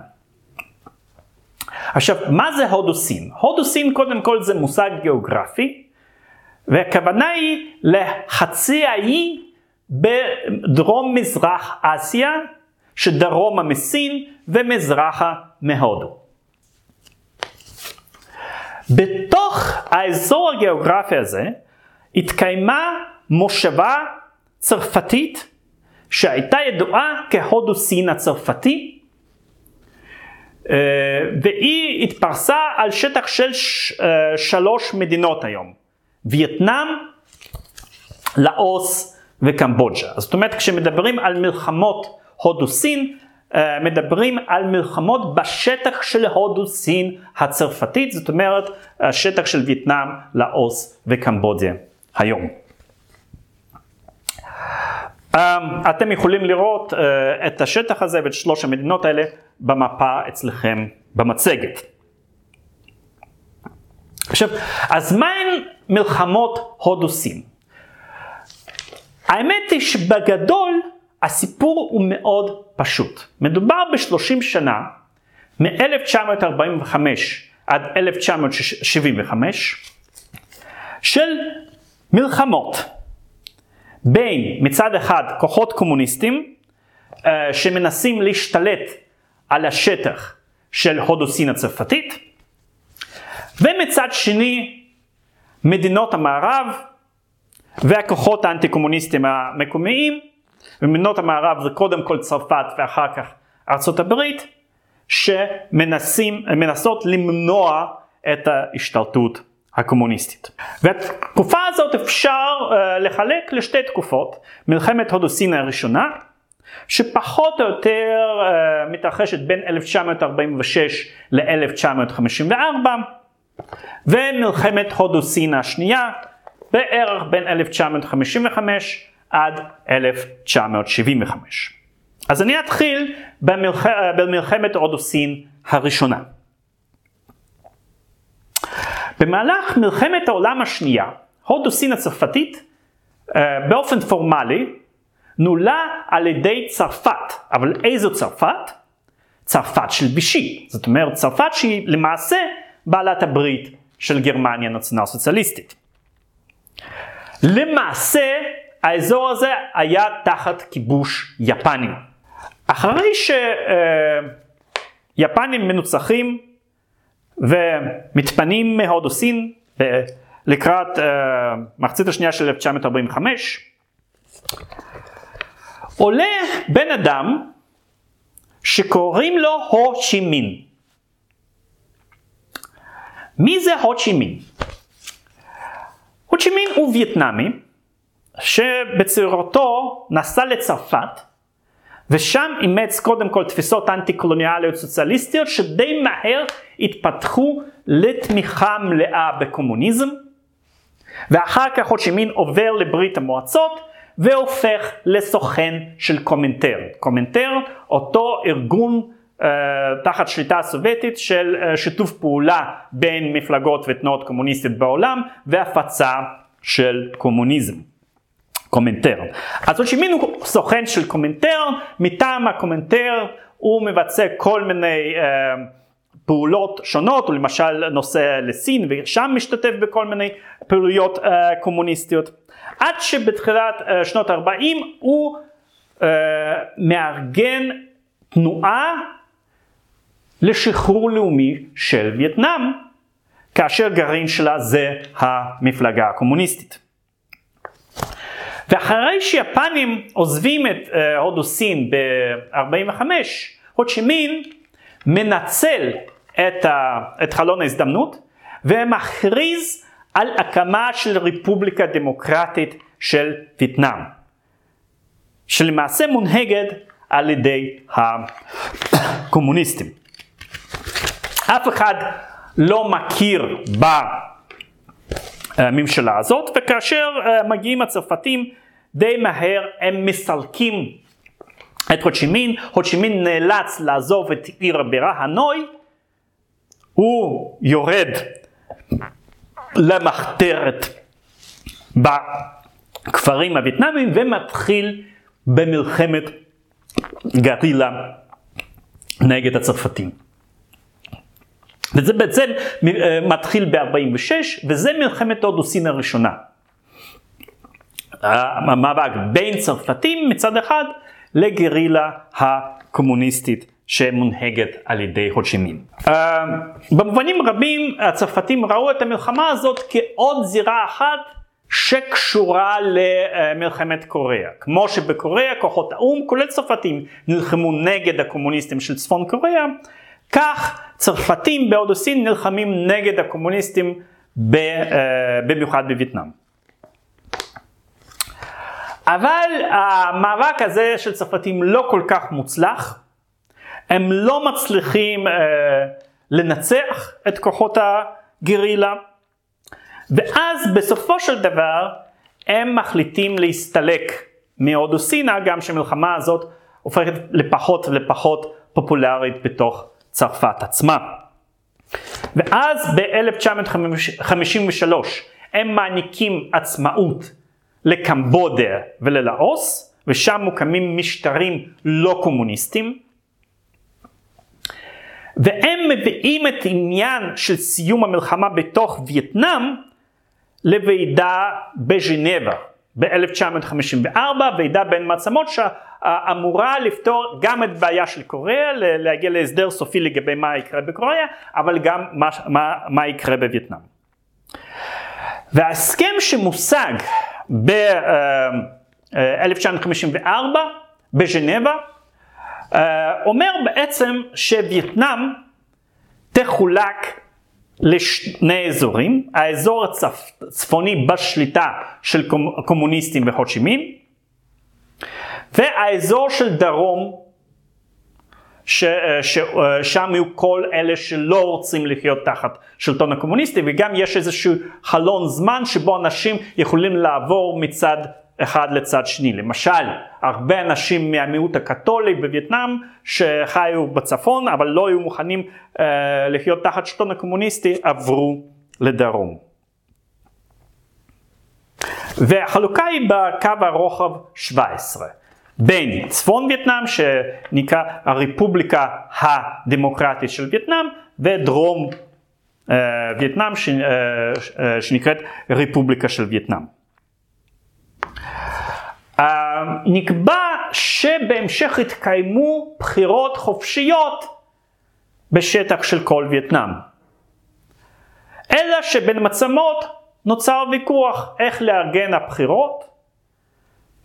עכשיו, מה זה הודו סין? הודו סין קודם כל זה מושג גיאוגרפי, והכוונה היא לחצי האי בדרום מזרח אסיה, שדרומה מסין ומזרחה מהודו. בתוך האזור הגיאוגרפי הזה התקיימה מושבה צרפתית שהייתה ידועה כהודו סין הצרפתי אה, והיא התפרסה על שטח של אה, שלוש מדינות היום, וייטנאם, לאוס וקמבוג'ה. זאת אומרת כשמדברים על מלחמות הודו-סין, אה, מדברים על מלחמות בשטח של הודו-סין הצרפתית, זאת אומרת השטח של וייטנאם, לאוס וקמבודיה היום. אה, אתם יכולים לראות אה, את השטח הזה ואת שלוש המדינות האלה במפה אצלכם במצגת. עכשיו, אז מהן מלחמות הודו-סין? האמת היא שבגדול הסיפור הוא מאוד פשוט. מדובר ב-30 שנה, מ-1945 עד 1975, של מלחמות בין מצד אחד כוחות קומוניסטים uh, שמנסים להשתלט על השטח של הודו סין הצרפתית, ומצד שני מדינות המערב והכוחות האנטי קומוניסטיים המקומיים, ומדינות המערב זה קודם כל צרפת ואחר כך ארצות הברית, שמנסות למנוע את ההשתלטות הקומוניסטית. והתקופה הזאת אפשר uh, לחלק לשתי תקופות, מלחמת הודו סין הראשונה, שפחות או יותר uh, מתרחשת בין 1946 ל-1954, ומלחמת הודו סין השנייה, בערך בין 1955 עד 1975. אז אני אתחיל במלח... במלחמת הודו סין הראשונה. במהלך מלחמת העולם השנייה, הודו סין הצרפתית אה, באופן פורמלי נולה על ידי צרפת, אבל איזו צרפת? צרפת של בישי, זאת אומרת צרפת שהיא למעשה בעלת הברית של גרמניה נציונל סוציאליסטית. למעשה האזור הזה היה תחת כיבוש יפני. אחרי שיפנים מנוצחים ומתפנים מהודו סין לקראת מחצית השנייה של 1945, עולה בן אדם שקוראים לו הו צ'י מין. מי זה הו צ'י מין? הו צ'י מין הוא וייטנאמי שבצעירותו נסע לצרפת ושם אימץ קודם כל תפיסות אנטי קולוניאליות סוציאליסטיות שדי מהר התפתחו לתמיכה מלאה בקומוניזם ואחר כך הו צ'י מין עובר לברית המועצות והופך לסוכן של קומינטרן. קומינטרן אותו ארגון uh, תחת שליטה סובייטית של uh, שיתוף פעולה בין מפלגות ותנועות קומוניסטיות בעולם והפצה של קומוניזם. קומינטרן. אז הו צ'י מין הוא סוכן של קומינטרן, מטעם הקומנטר הוא מבצע כל מיני אה, פעולות שונות, הוא למשל נוסע לסין ושם משתתף בכל מיני פעילויות אה, קומוניסטיות. עד שבתחילת אה, שנות ה-40 הוא אה, מארגן תנועה לשחרור לאומי של וייטנאם, כאשר גרעין שלה זה המפלגה הקומוניסטית. ואחרי שיפנים עוזבים את uh, הודו סין ב-45, הוצ'ימין מנצל את, ה, את חלון ההזדמנות ומכריז על הקמה של רפובליקה דמוקרטית של וייטנאם, שלמעשה מונהגת על ידי הקומוניסטים. אף אחד לא מכיר בה הממשלה הזאת, וכאשר אה, מגיעים הצרפתים די מהר הם מסלקים את הוצ'ימין, הוצ'ימין נאלץ לעזוב את עיר הבירה הנוי, הוא יורד למחתרת בכפרים הווייטנאמיים ומתחיל במלחמת גרילה נגד הצרפתים. וזה בעצם אה, מתחיל ב-46 וזה מלחמת הודו סין הראשונה. המאבק בין צרפתים מצד אחד לגרילה הקומוניסטית שמונהגת על ידי הוצ'ימין. Uh, במובנים רבים הצרפתים ראו את המלחמה הזאת כעוד זירה אחת שקשורה למלחמת קוריאה. כמו שבקוריאה כוחות האו"ם, כולל צרפתים, נלחמו נגד הקומוניסטים של צפון קוריאה, כך צרפתים בהודו סין נלחמים נגד הקומוניסטים uh, במיוחד בווייטנאם. אבל המאבק הזה של צרפתים לא כל כך מוצלח, הם לא מצליחים אה, לנצח את כוחות הגרילה, ואז בסופו של דבר הם מחליטים להסתלק מהודו סינה, גם שהמלחמה הזאת הופכת לפחות ולפחות פופולרית בתוך צרפת עצמה. ואז ב-1953 הם מעניקים עצמאות לקמבודיה וללאוס, ושם מוקמים משטרים לא קומוניסטיים. והם מביאים את עניין של סיום המלחמה בתוך וייטנאם לוועידה בז'נבה ב-1954, ועידה בין מעצמות שאמורה לפתור גם את בעיה של קוריאה, להגיע להסדר סופי לגבי מה יקרה בקוריאה, אבל גם מה, מה, מה יקרה בווייטנאם. וההסכם שמושג ב-1954 בז'נבה אומר בעצם שווייטנאם תחולק לשני אזורים, האזור הצפוני בשליטה של קומוניסטים וחודשימין, והאזור של דרום, ששם יהיו כל אלה שלא רוצים לחיות תחת שלטון הקומוניסטי, וגם יש איזשהו חלון זמן שבו אנשים יכולים לעבור מצד אחד לצד שני. למשל, הרבה אנשים מהמיעוט הקתולי בווייטנאם שחיו בצפון אבל לא היו מוכנים אה, לחיות תחת שלטון הקומוניסטי עברו לדרום. והחלוקה היא בקו הרוחב 17. בין צפון וייטנאם שנקרא הרפובליקה הדמוקרטית של וייטנאם ודרום אה, וייטנאם ש, אה, אה, שנקראת רפובליקה של וייטנאם. נקבע שבהמשך יתקיימו בחירות חופשיות בשטח של כל וייטנאם. אלא שבין מצמות נוצר ויכוח איך לארגן הבחירות.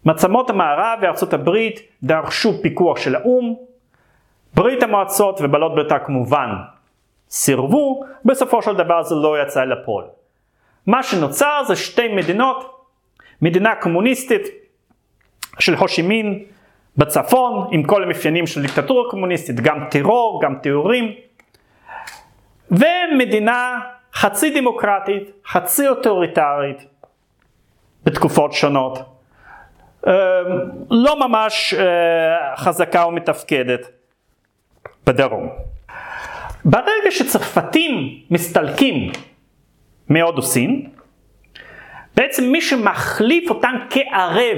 מצמות המערב וארצות הברית דרשו פיקוח של האו"ם, ברית המועצות ובעלות בריתה כמובן סירבו, בסופו של דבר זה לא יצא לפועל. מה שנוצר זה שתי מדינות, מדינה קומוניסטית של הושימין בצפון, עם כל המאפיינים של דיקטטורה קומוניסטית, גם טרור, גם תיאורים, ומדינה חצי דמוקרטית, חצי אוטוריטרית, בתקופות שונות, אה, לא ממש אה, חזקה ומתפקדת בדרום. ברגע שצרפתים מסתלקים מהודו סין, בעצם מי שמחליף אותם כערב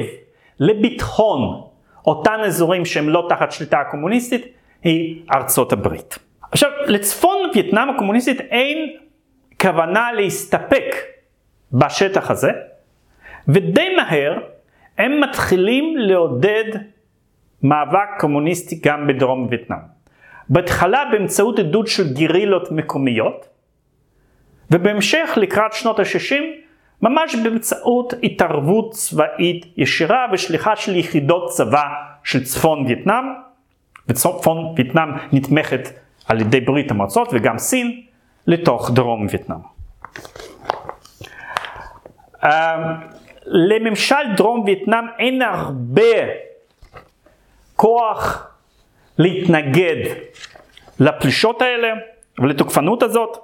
לביטחון אותן אזורים שהם לא תחת שליטה הקומוניסטית היא ארצות הברית. עכשיו לצפון וייטנאם הקומוניסטית אין כוונה להסתפק בשטח הזה ודי מהר הם מתחילים לעודד מאבק קומוניסטי גם בדרום וייטנאם. בהתחלה באמצעות עדות של גרילות מקומיות ובהמשך לקראת שנות ה-60 ממש באמצעות התערבות צבאית ישירה ושליחה של יחידות צבא של צפון וייטנאם, וצפון וייטנאם נתמכת על ידי ברית המועצות וגם סין, לתוך דרום וייטנאם. Uh, לממשל דרום וייטנאם אין הרבה כוח להתנגד לפלישות האלה ולתוקפנות הזאת,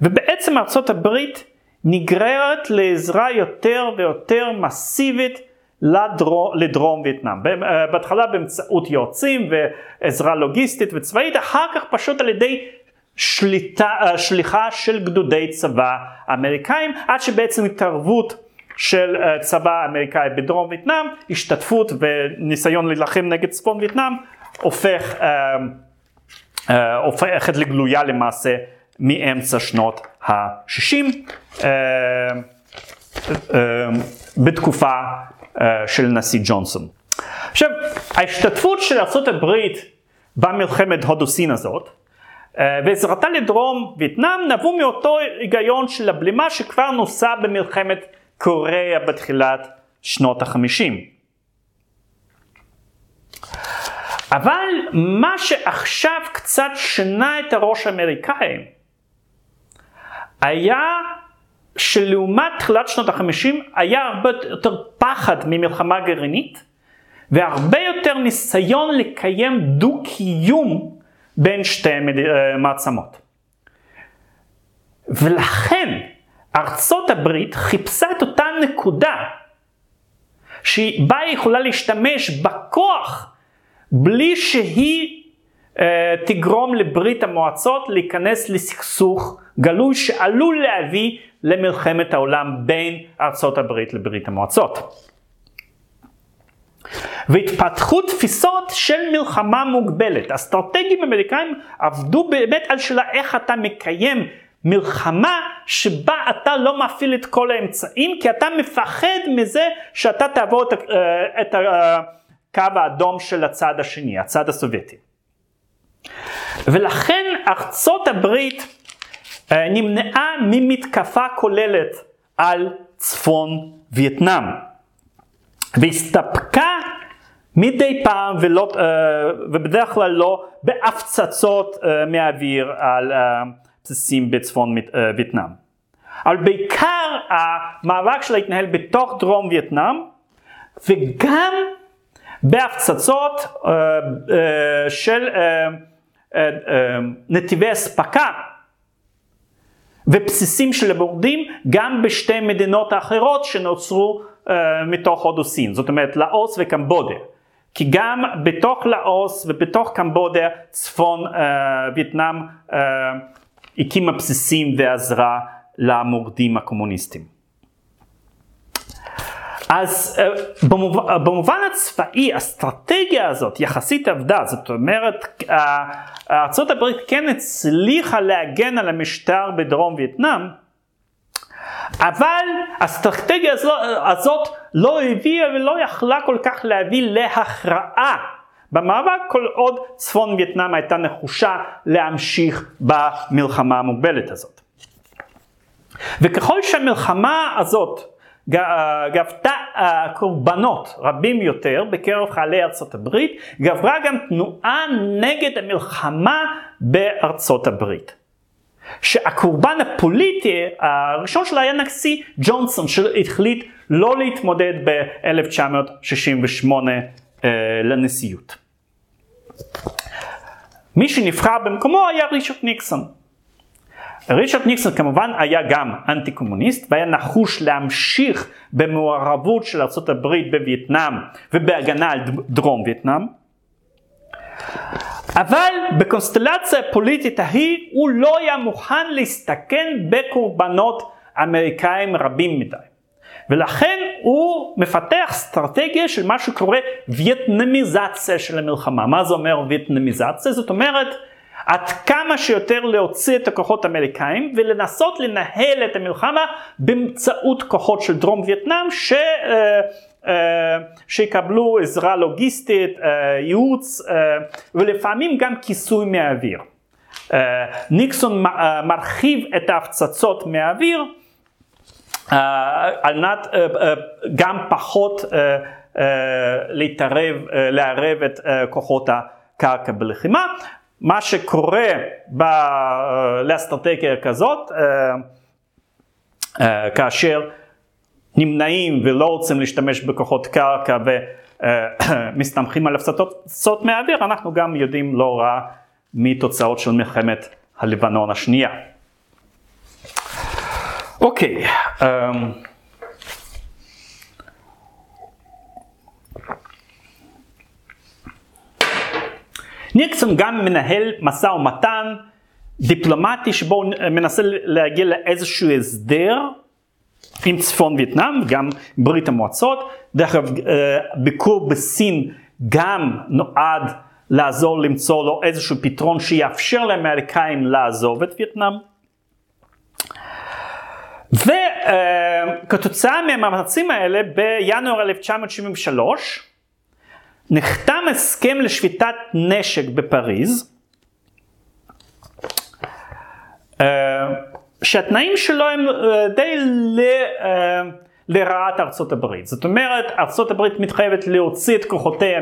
ובעצם ארצות הברית נגררת לעזרה יותר ויותר מסיבית לדרום, לדרום וייטנאם. אה, בהתחלה באמצעות יועצים ועזרה לוגיסטית וצבאית, אחר כך פשוט על ידי שליטה, אה, שליחה של גדודי צבא אמריקאים, עד שבעצם התערבות של אה, צבא אמריקאי בדרום וייטנאם, השתתפות וניסיון להילחם נגד צפון וייטנאם, הופך, הופכת לגלויה למעשה מאמצע שנות ה-60 אה, אה, בתקופה אה, של נשיא ג'ונסון. עכשיו, ההשתתפות של ארה"ב במלחמת הודו סין הזאת ועזרתה לדרום וייטנאם נבעו מאותו היגיון של הבלימה שכבר נוסע במלחמת קוריאה בתחילת שנות החמישים. אבל מה שעכשיו קצת שינה את הראש האמריקאים היה שלעומת תחילת שנות החמישים היה הרבה יותר פחד ממלחמה גרעינית והרבה יותר ניסיון לקיים דו-קיום בין שתי מעצמות. ולכן ארצות הברית חיפשה את אותה נקודה שבה היא יכולה להשתמש בכוח בלי שהיא אה, תגרום לברית המועצות להיכנס לסכסוך גלוי שעלול להביא למלחמת העולם בין ארצות הברית לברית המועצות. והתפתחו תפיסות של מלחמה מוגבלת. אסטרטגים אמריקאים עבדו באמת על שאלה איך אתה מקיים מלחמה שבה אתה לא מפעיל את כל האמצעים כי אתה מפחד מזה שאתה תעבור את, אה, את הקו האדום של הצד השני, הצד הסובייטי. ולכן ארצות הברית אה, נמנעה ממתקפה כוללת על צפון וייטנאם והסתפקה מדי פעם ולא, אה, ובדרך כלל לא בהפצצות מהאוויר על בסיסים בצפון וייטנאם. אבל בעיקר המאבק שלה התנהל בתוך דרום וייטנאם וגם בהפצצות של נתיבי אספקה ובסיסים של הבורדים גם בשתי מדינות האחרות שנוצרו uh, מתוך הודו סין, זאת אומרת לאוס וקמבודיה. כי גם בתוך לאוס ובתוך קמבודיה צפון וייטנאם הקימה בסיסים ועזרה למורדים הקומוניסטים. אז אה, במובן, במובן הצבאי, האסטרטגיה הזאת יחסית עבדה, זאת אומרת, ארה"ב כן הצליחה להגן על המשטר בדרום וייטנאם, אבל האסטרטגיה הזאת לא הביאה ולא יכלה כל כך להביא להכרעה במאבק כל עוד צפון וייטנאם הייתה נחושה להמשיך במלחמה המוגבלת הזאת. וככל שהמלחמה הזאת גבתה קורבנות רבים יותר בקרב חיילי ארצות הברית, גברה גם תנועה נגד המלחמה בארצות הברית. שהקורבן הפוליטי הראשון שלה היה נשיא ג'ונסון שהחליט לא להתמודד ב-1968 אה, לנשיאות. מי שנבחר במקומו היה ריצ'רד ניקסון. ריצ'רד ניקסון כמובן היה גם אנטי קומוניסט והיה נחוש להמשיך במעורבות של ארה"ב בווייטנאם ובהגנה על דרום וייטנאם. אבל בקונסטלציה הפוליטית ההיא הוא לא היה מוכן להסתכן בקורבנות אמריקאים רבים מדי. ולכן הוא מפתח אסטרטגיה של מה שקורה וייטנמיזציה של המלחמה. מה זה אומר וייטנמיזציה? זאת אומרת עד כמה שיותר להוציא את הכוחות האמריקאים ולנסות לנהל את המלחמה באמצעות כוחות של דרום וייטנאם ש... Uh, שיקבלו עזרה לוגיסטית, uh, ייעוץ ולפעמים גם כיסוי מהאוויר. ניקסון מרחיב את ההפצצות מהאוויר על מנת גם פחות להתערב, לערב את כוחות הקרקע בלחימה מה שקורה ב, לאסטרטגיה כזאת, אה, אה, כאשר נמנעים ולא רוצים להשתמש בכוחות קרקע ומסתמכים (coughs) על הפצצות מהאוויר, אנחנו גם יודעים לא רע מתוצאות של מלחמת הלבנון השנייה. אוקיי. Okay, um, ניקסון גם מנהל משא ומתן דיפלומטי שבו הוא מנסה להגיע לאיזשהו הסדר עם צפון וייטנאם, גם ברית המועצות. דרך אגב, אה, ביקור בסין גם נועד לעזור למצוא לו איזשהו פתרון שיאפשר לאמריקאים לעזוב את וייטנאם. וכתוצאה מהמאמצים האלה בינואר 1973 נחתם הסכם לשביתת נשק בפריז, אה, שהתנאים שלו הם אה, די ל... אה, לרעת ארצות הברית. זאת אומרת, ארצות הברית מתחייבת להוציא את כוחותיה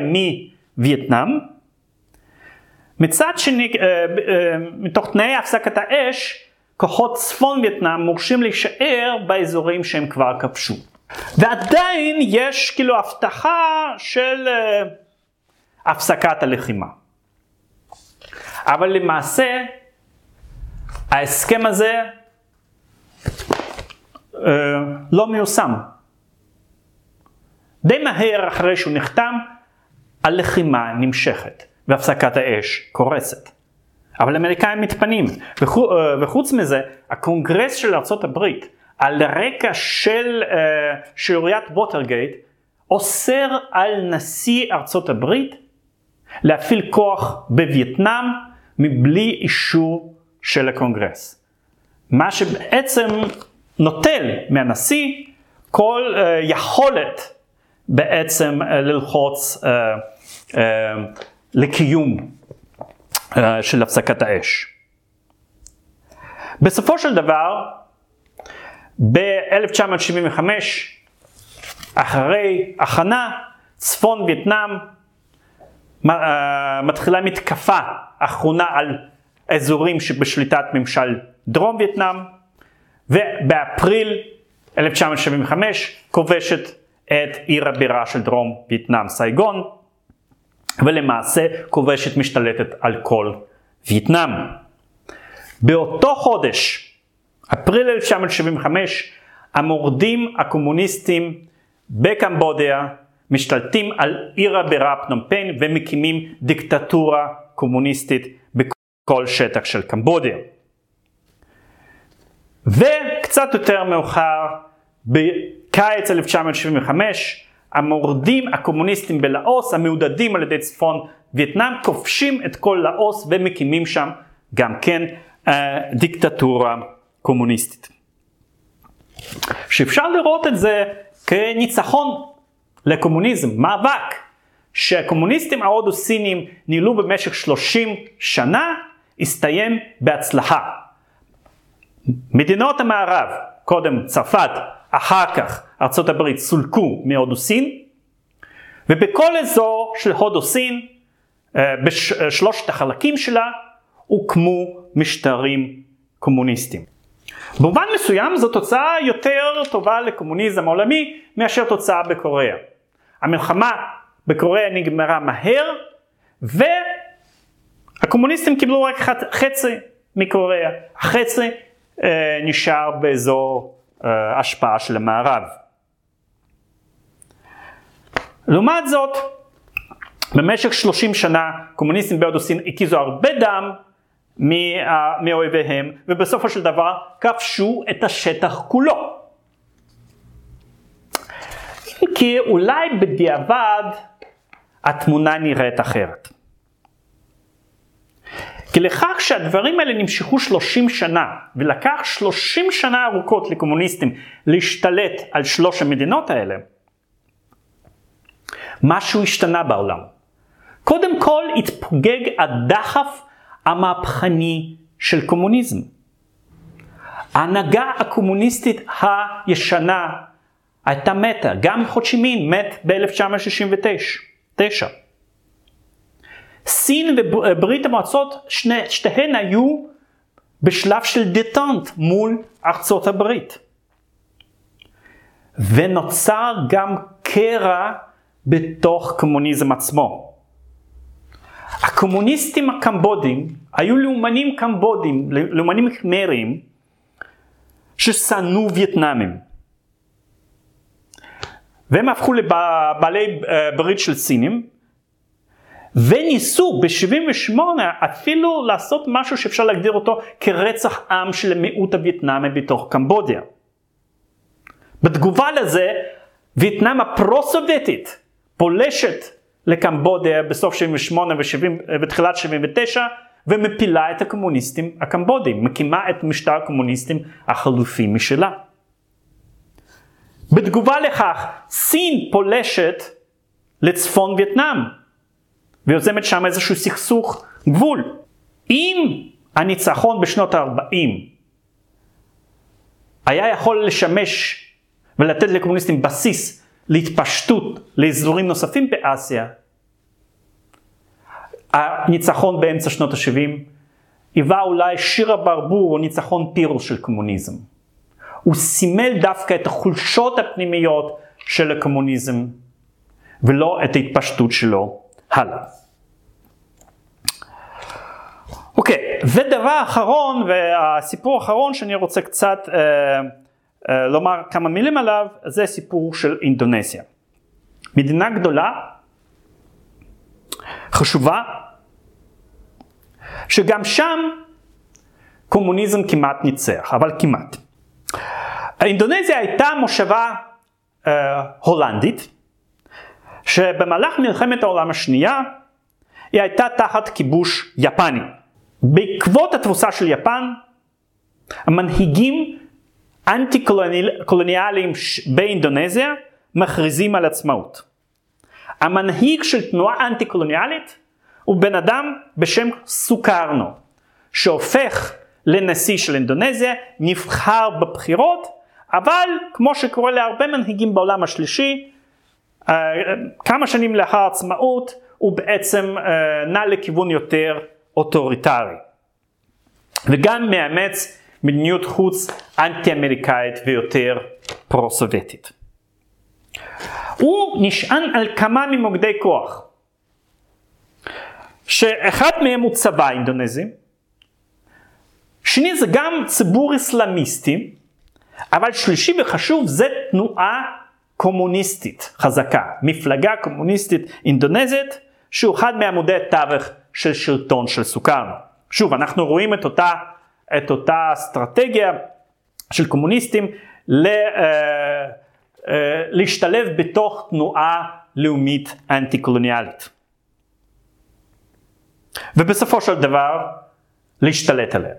מווייטנאם. מצד שני, מתוך תנאי הפסקת האש, כוחות צפון וייטנאם מורשים להישאר באזורים שהם כבר כבשו. ועדיין יש כאילו הבטחה של uh, הפסקת הלחימה. אבל למעשה ההסכם הזה uh, לא מיושם. די מהר אחרי שהוא נחתם, הלחימה נמשכת והפסקת האש קורסת. אבל האמריקאים מתפנים, וחוץ מזה, הקונגרס של ארה"ב, על רקע של uh, שערוריית ווטרגייט, אוסר על נשיא ארצות הברית להפעיל כוח בווייטנאם מבלי אישור של הקונגרס. מה שבעצם נוטל מהנשיא כל uh, יכולת בעצם uh, ללחוץ uh, uh, לקיום uh, של הפסקת האש. בסופו של דבר, ב-1975, אחרי הכנה, צפון וייטנאם מתחילה מתקפה אחרונה על אזורים שבשליטת ממשל דרום וייטנאם, ובאפריל 1975 כובשת את עיר הבירה של דרום וייטנאם, סייגון, ולמעשה כובשת משתלטת על כל וייטנאם. באותו חודש, אפריל 1975, המורדים הקומוניסטים בקמבודיה משתלטים על עיר הבירה פנומפן ומקימים דיקטטורה קומוניסטית בכל שטח של קמבודיה. וקצת יותר מאוחר, בקיץ 1975, המורדים הקומוניסטים בלאוס, המעודדים על ידי צפון וייטנאם, כובשים את כל לאוס ומקימים שם גם כן אה, דיקטטורה קומוניסטית. שאפשר לראות את זה כניצחון לקומוניזם, מאבק שהקומוניסטים ההודו-סינים ניהלו במשך 30 שנה, הסתיים בהצלחה. מדינות המערב, קודם צרפת, אחר כך ארצות הברית סולקו מהודו סין, ובכל אזור של הודו סין, אה, בשלושת החלקים שלה, הוקמו משטרים קומוניסטיים. במובן מסוים זו תוצאה יותר טובה לקומוניזם העולמי מאשר תוצאה בקוריאה. המלחמה בקוריאה נגמרה מהר והקומוניסטים קיבלו רק חצי מקוריאה, החצי אה, נשאר באזור אה, השפעה של המערב. לעומת זאת, במשך 30 שנה קומוניסטים בהודו סין הקיזו הרבה דם מאויביהם, ובסופו של דבר כבשו את השטח כולו. אם כי אולי בדיעבד התמונה נראית אחרת. כי לכך שהדברים האלה נמשכו 30 שנה, ולקח 30 שנה ארוכות לקומוניסטים להשתלט על שלוש המדינות האלה, משהו השתנה בעולם. קודם כל התפוגג הדחף המהפכני של קומוניזם. ההנהגה הקומוניסטית הישנה הייתה מתה, גם חוצ'ימין מת ב-1969. סין וברית המועצות, שני, שתיהן היו בשלב של דטנט מול ארצות הברית. ונוצר גם קרע בתוך קומוניזם עצמו. הקומוניסטים הקמבודים היו לאומנים קמבודים, לאומנים חמרים, ששנאו וייטנאמים. והם הפכו לבעלי אה, ברית של סינים, וניסו ב-78 אפילו לעשות משהו שאפשר להגדיר אותו כרצח עם של המיעוט הווייטנאמי בתוך קמבודיה. בתגובה לזה, וייטנאם הפרו-סובייטית פולשת לקמבודיה בסוף 78 ותחילת 79 ומפילה את הקומוניסטים הקמבודים, מקימה את משטר הקומוניסטים החלופי משלה. בתגובה לכך, סין פולשת לצפון וייטנאם ויוזמת שם איזשהו סכסוך גבול. אם הניצחון בשנות ה-40 היה יכול לשמש ולתת לקומוניסטים בסיס להתפשטות לאזורים נוספים באסיה, הניצחון באמצע שנות ה-70 היווה אולי שיר הברבור או ניצחון פירוס של קומוניזם. הוא סימל דווקא את החולשות הפנימיות של הקומוניזם ולא את ההתפשטות שלו הלאה. אוקיי, ודבר אחרון, והסיפור האחרון שאני רוצה קצת אה, לומר כמה מילים עליו, זה סיפור של אינדונזיה. מדינה גדולה, חשובה, שגם שם קומוניזם כמעט ניצח, אבל כמעט. אינדונזיה הייתה מושבה אה, הולנדית, שבמהלך מלחמת העולם השנייה היא הייתה תחת כיבוש יפני. בעקבות התבוסה של יפן, המנהיגים אנטי קולוניאליים באינדונזיה מכריזים על עצמאות. המנהיג של תנועה אנטי קולוניאלית הוא בן אדם בשם סוקרנו, שהופך לנשיא של אינדונזיה, נבחר בבחירות, אבל כמו שקורה להרבה מנהיגים בעולם השלישי, אה, כמה שנים לאחר העצמאות הוא בעצם אה, נע לכיוון יותר אוטוריטרי. וגם מאמץ מדיניות חוץ אנטי אמריקאית ויותר פרו-סובייטית. הוא נשען על כמה מוקדי כוח, שאחד מהם הוא צבא אינדונזי, שני זה גם ציבור אסלאמיסטי, אבל שלישי וחשוב זה תנועה קומוניסטית חזקה, מפלגה קומוניסטית אינדונזית, שהוא אחד מעמודי התווך של שלטון של סוכרנו. שוב, אנחנו רואים את אותה, את אותה אסטרטגיה של קומוניסטים ל, אה, אה, להשתלב בתוך תנועה לאומית אנטי קולוניאלית. ובסופו של דבר להשתלט עליה.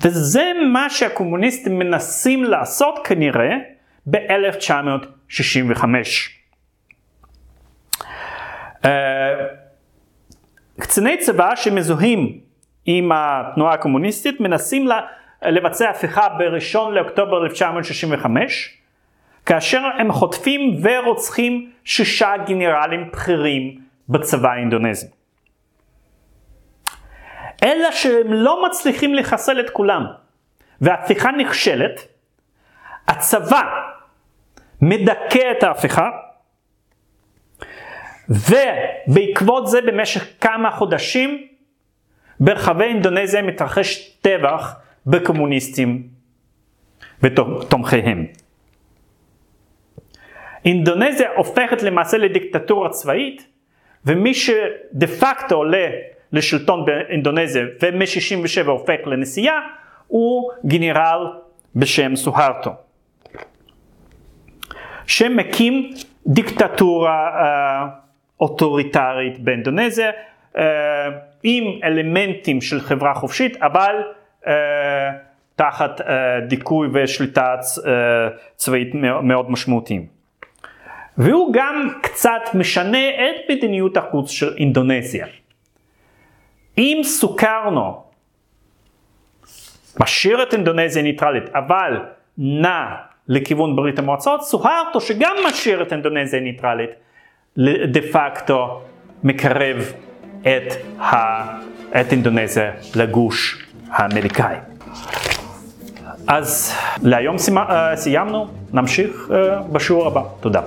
וזה מה שהקומוניסטים מנסים לעשות כנראה ב-1965. Uh, קציני צבא שמזוהים עם התנועה הקומוניסטית מנסים לבצע הפיכה ב-1 לאוקטובר 1965 כאשר הם חוטפים ורוצחים שישה גנרלים בכירים בצבא האינדונזי. אלא שהם לא מצליחים לחסל את כולם וההפיכה נכשלת, הצבא מדכא את ההפיכה ובעקבות זה במשך כמה חודשים ברחבי אינדונזיה מתרחש טבח בקומוניסטים ותומכיהם. אינדונזיה הופכת למעשה לדיקטטורה צבאית ומי שדה פקטו עולה לשלטון באינדונזיה ומ-67 הופך לנשיאה הוא גנרל בשם סוהרטו. שמקים דיקטטורה uh, אוטוריטרית באינדונזיה, uh, עם אלמנטים של חברה חופשית, אבל uh, תחת uh, דיכוי ושליטה uh, צבאית מאוד משמעותיים. והוא גם קצת משנה את מדיניות החוץ של אינדונזיה. אם סוכרנו משאיר את אינדונזיה ניטרלית, אבל נע לכיוון ברית המועצות, סוהרטו שגם משאיר את אינדונזיה ניטרלית, דה פקטו מקרב את, ה, את אינדונזיה לגוש האמריקאי. אז להיום סיימנו, נמשיך אה, בשיעור הבא. תודה.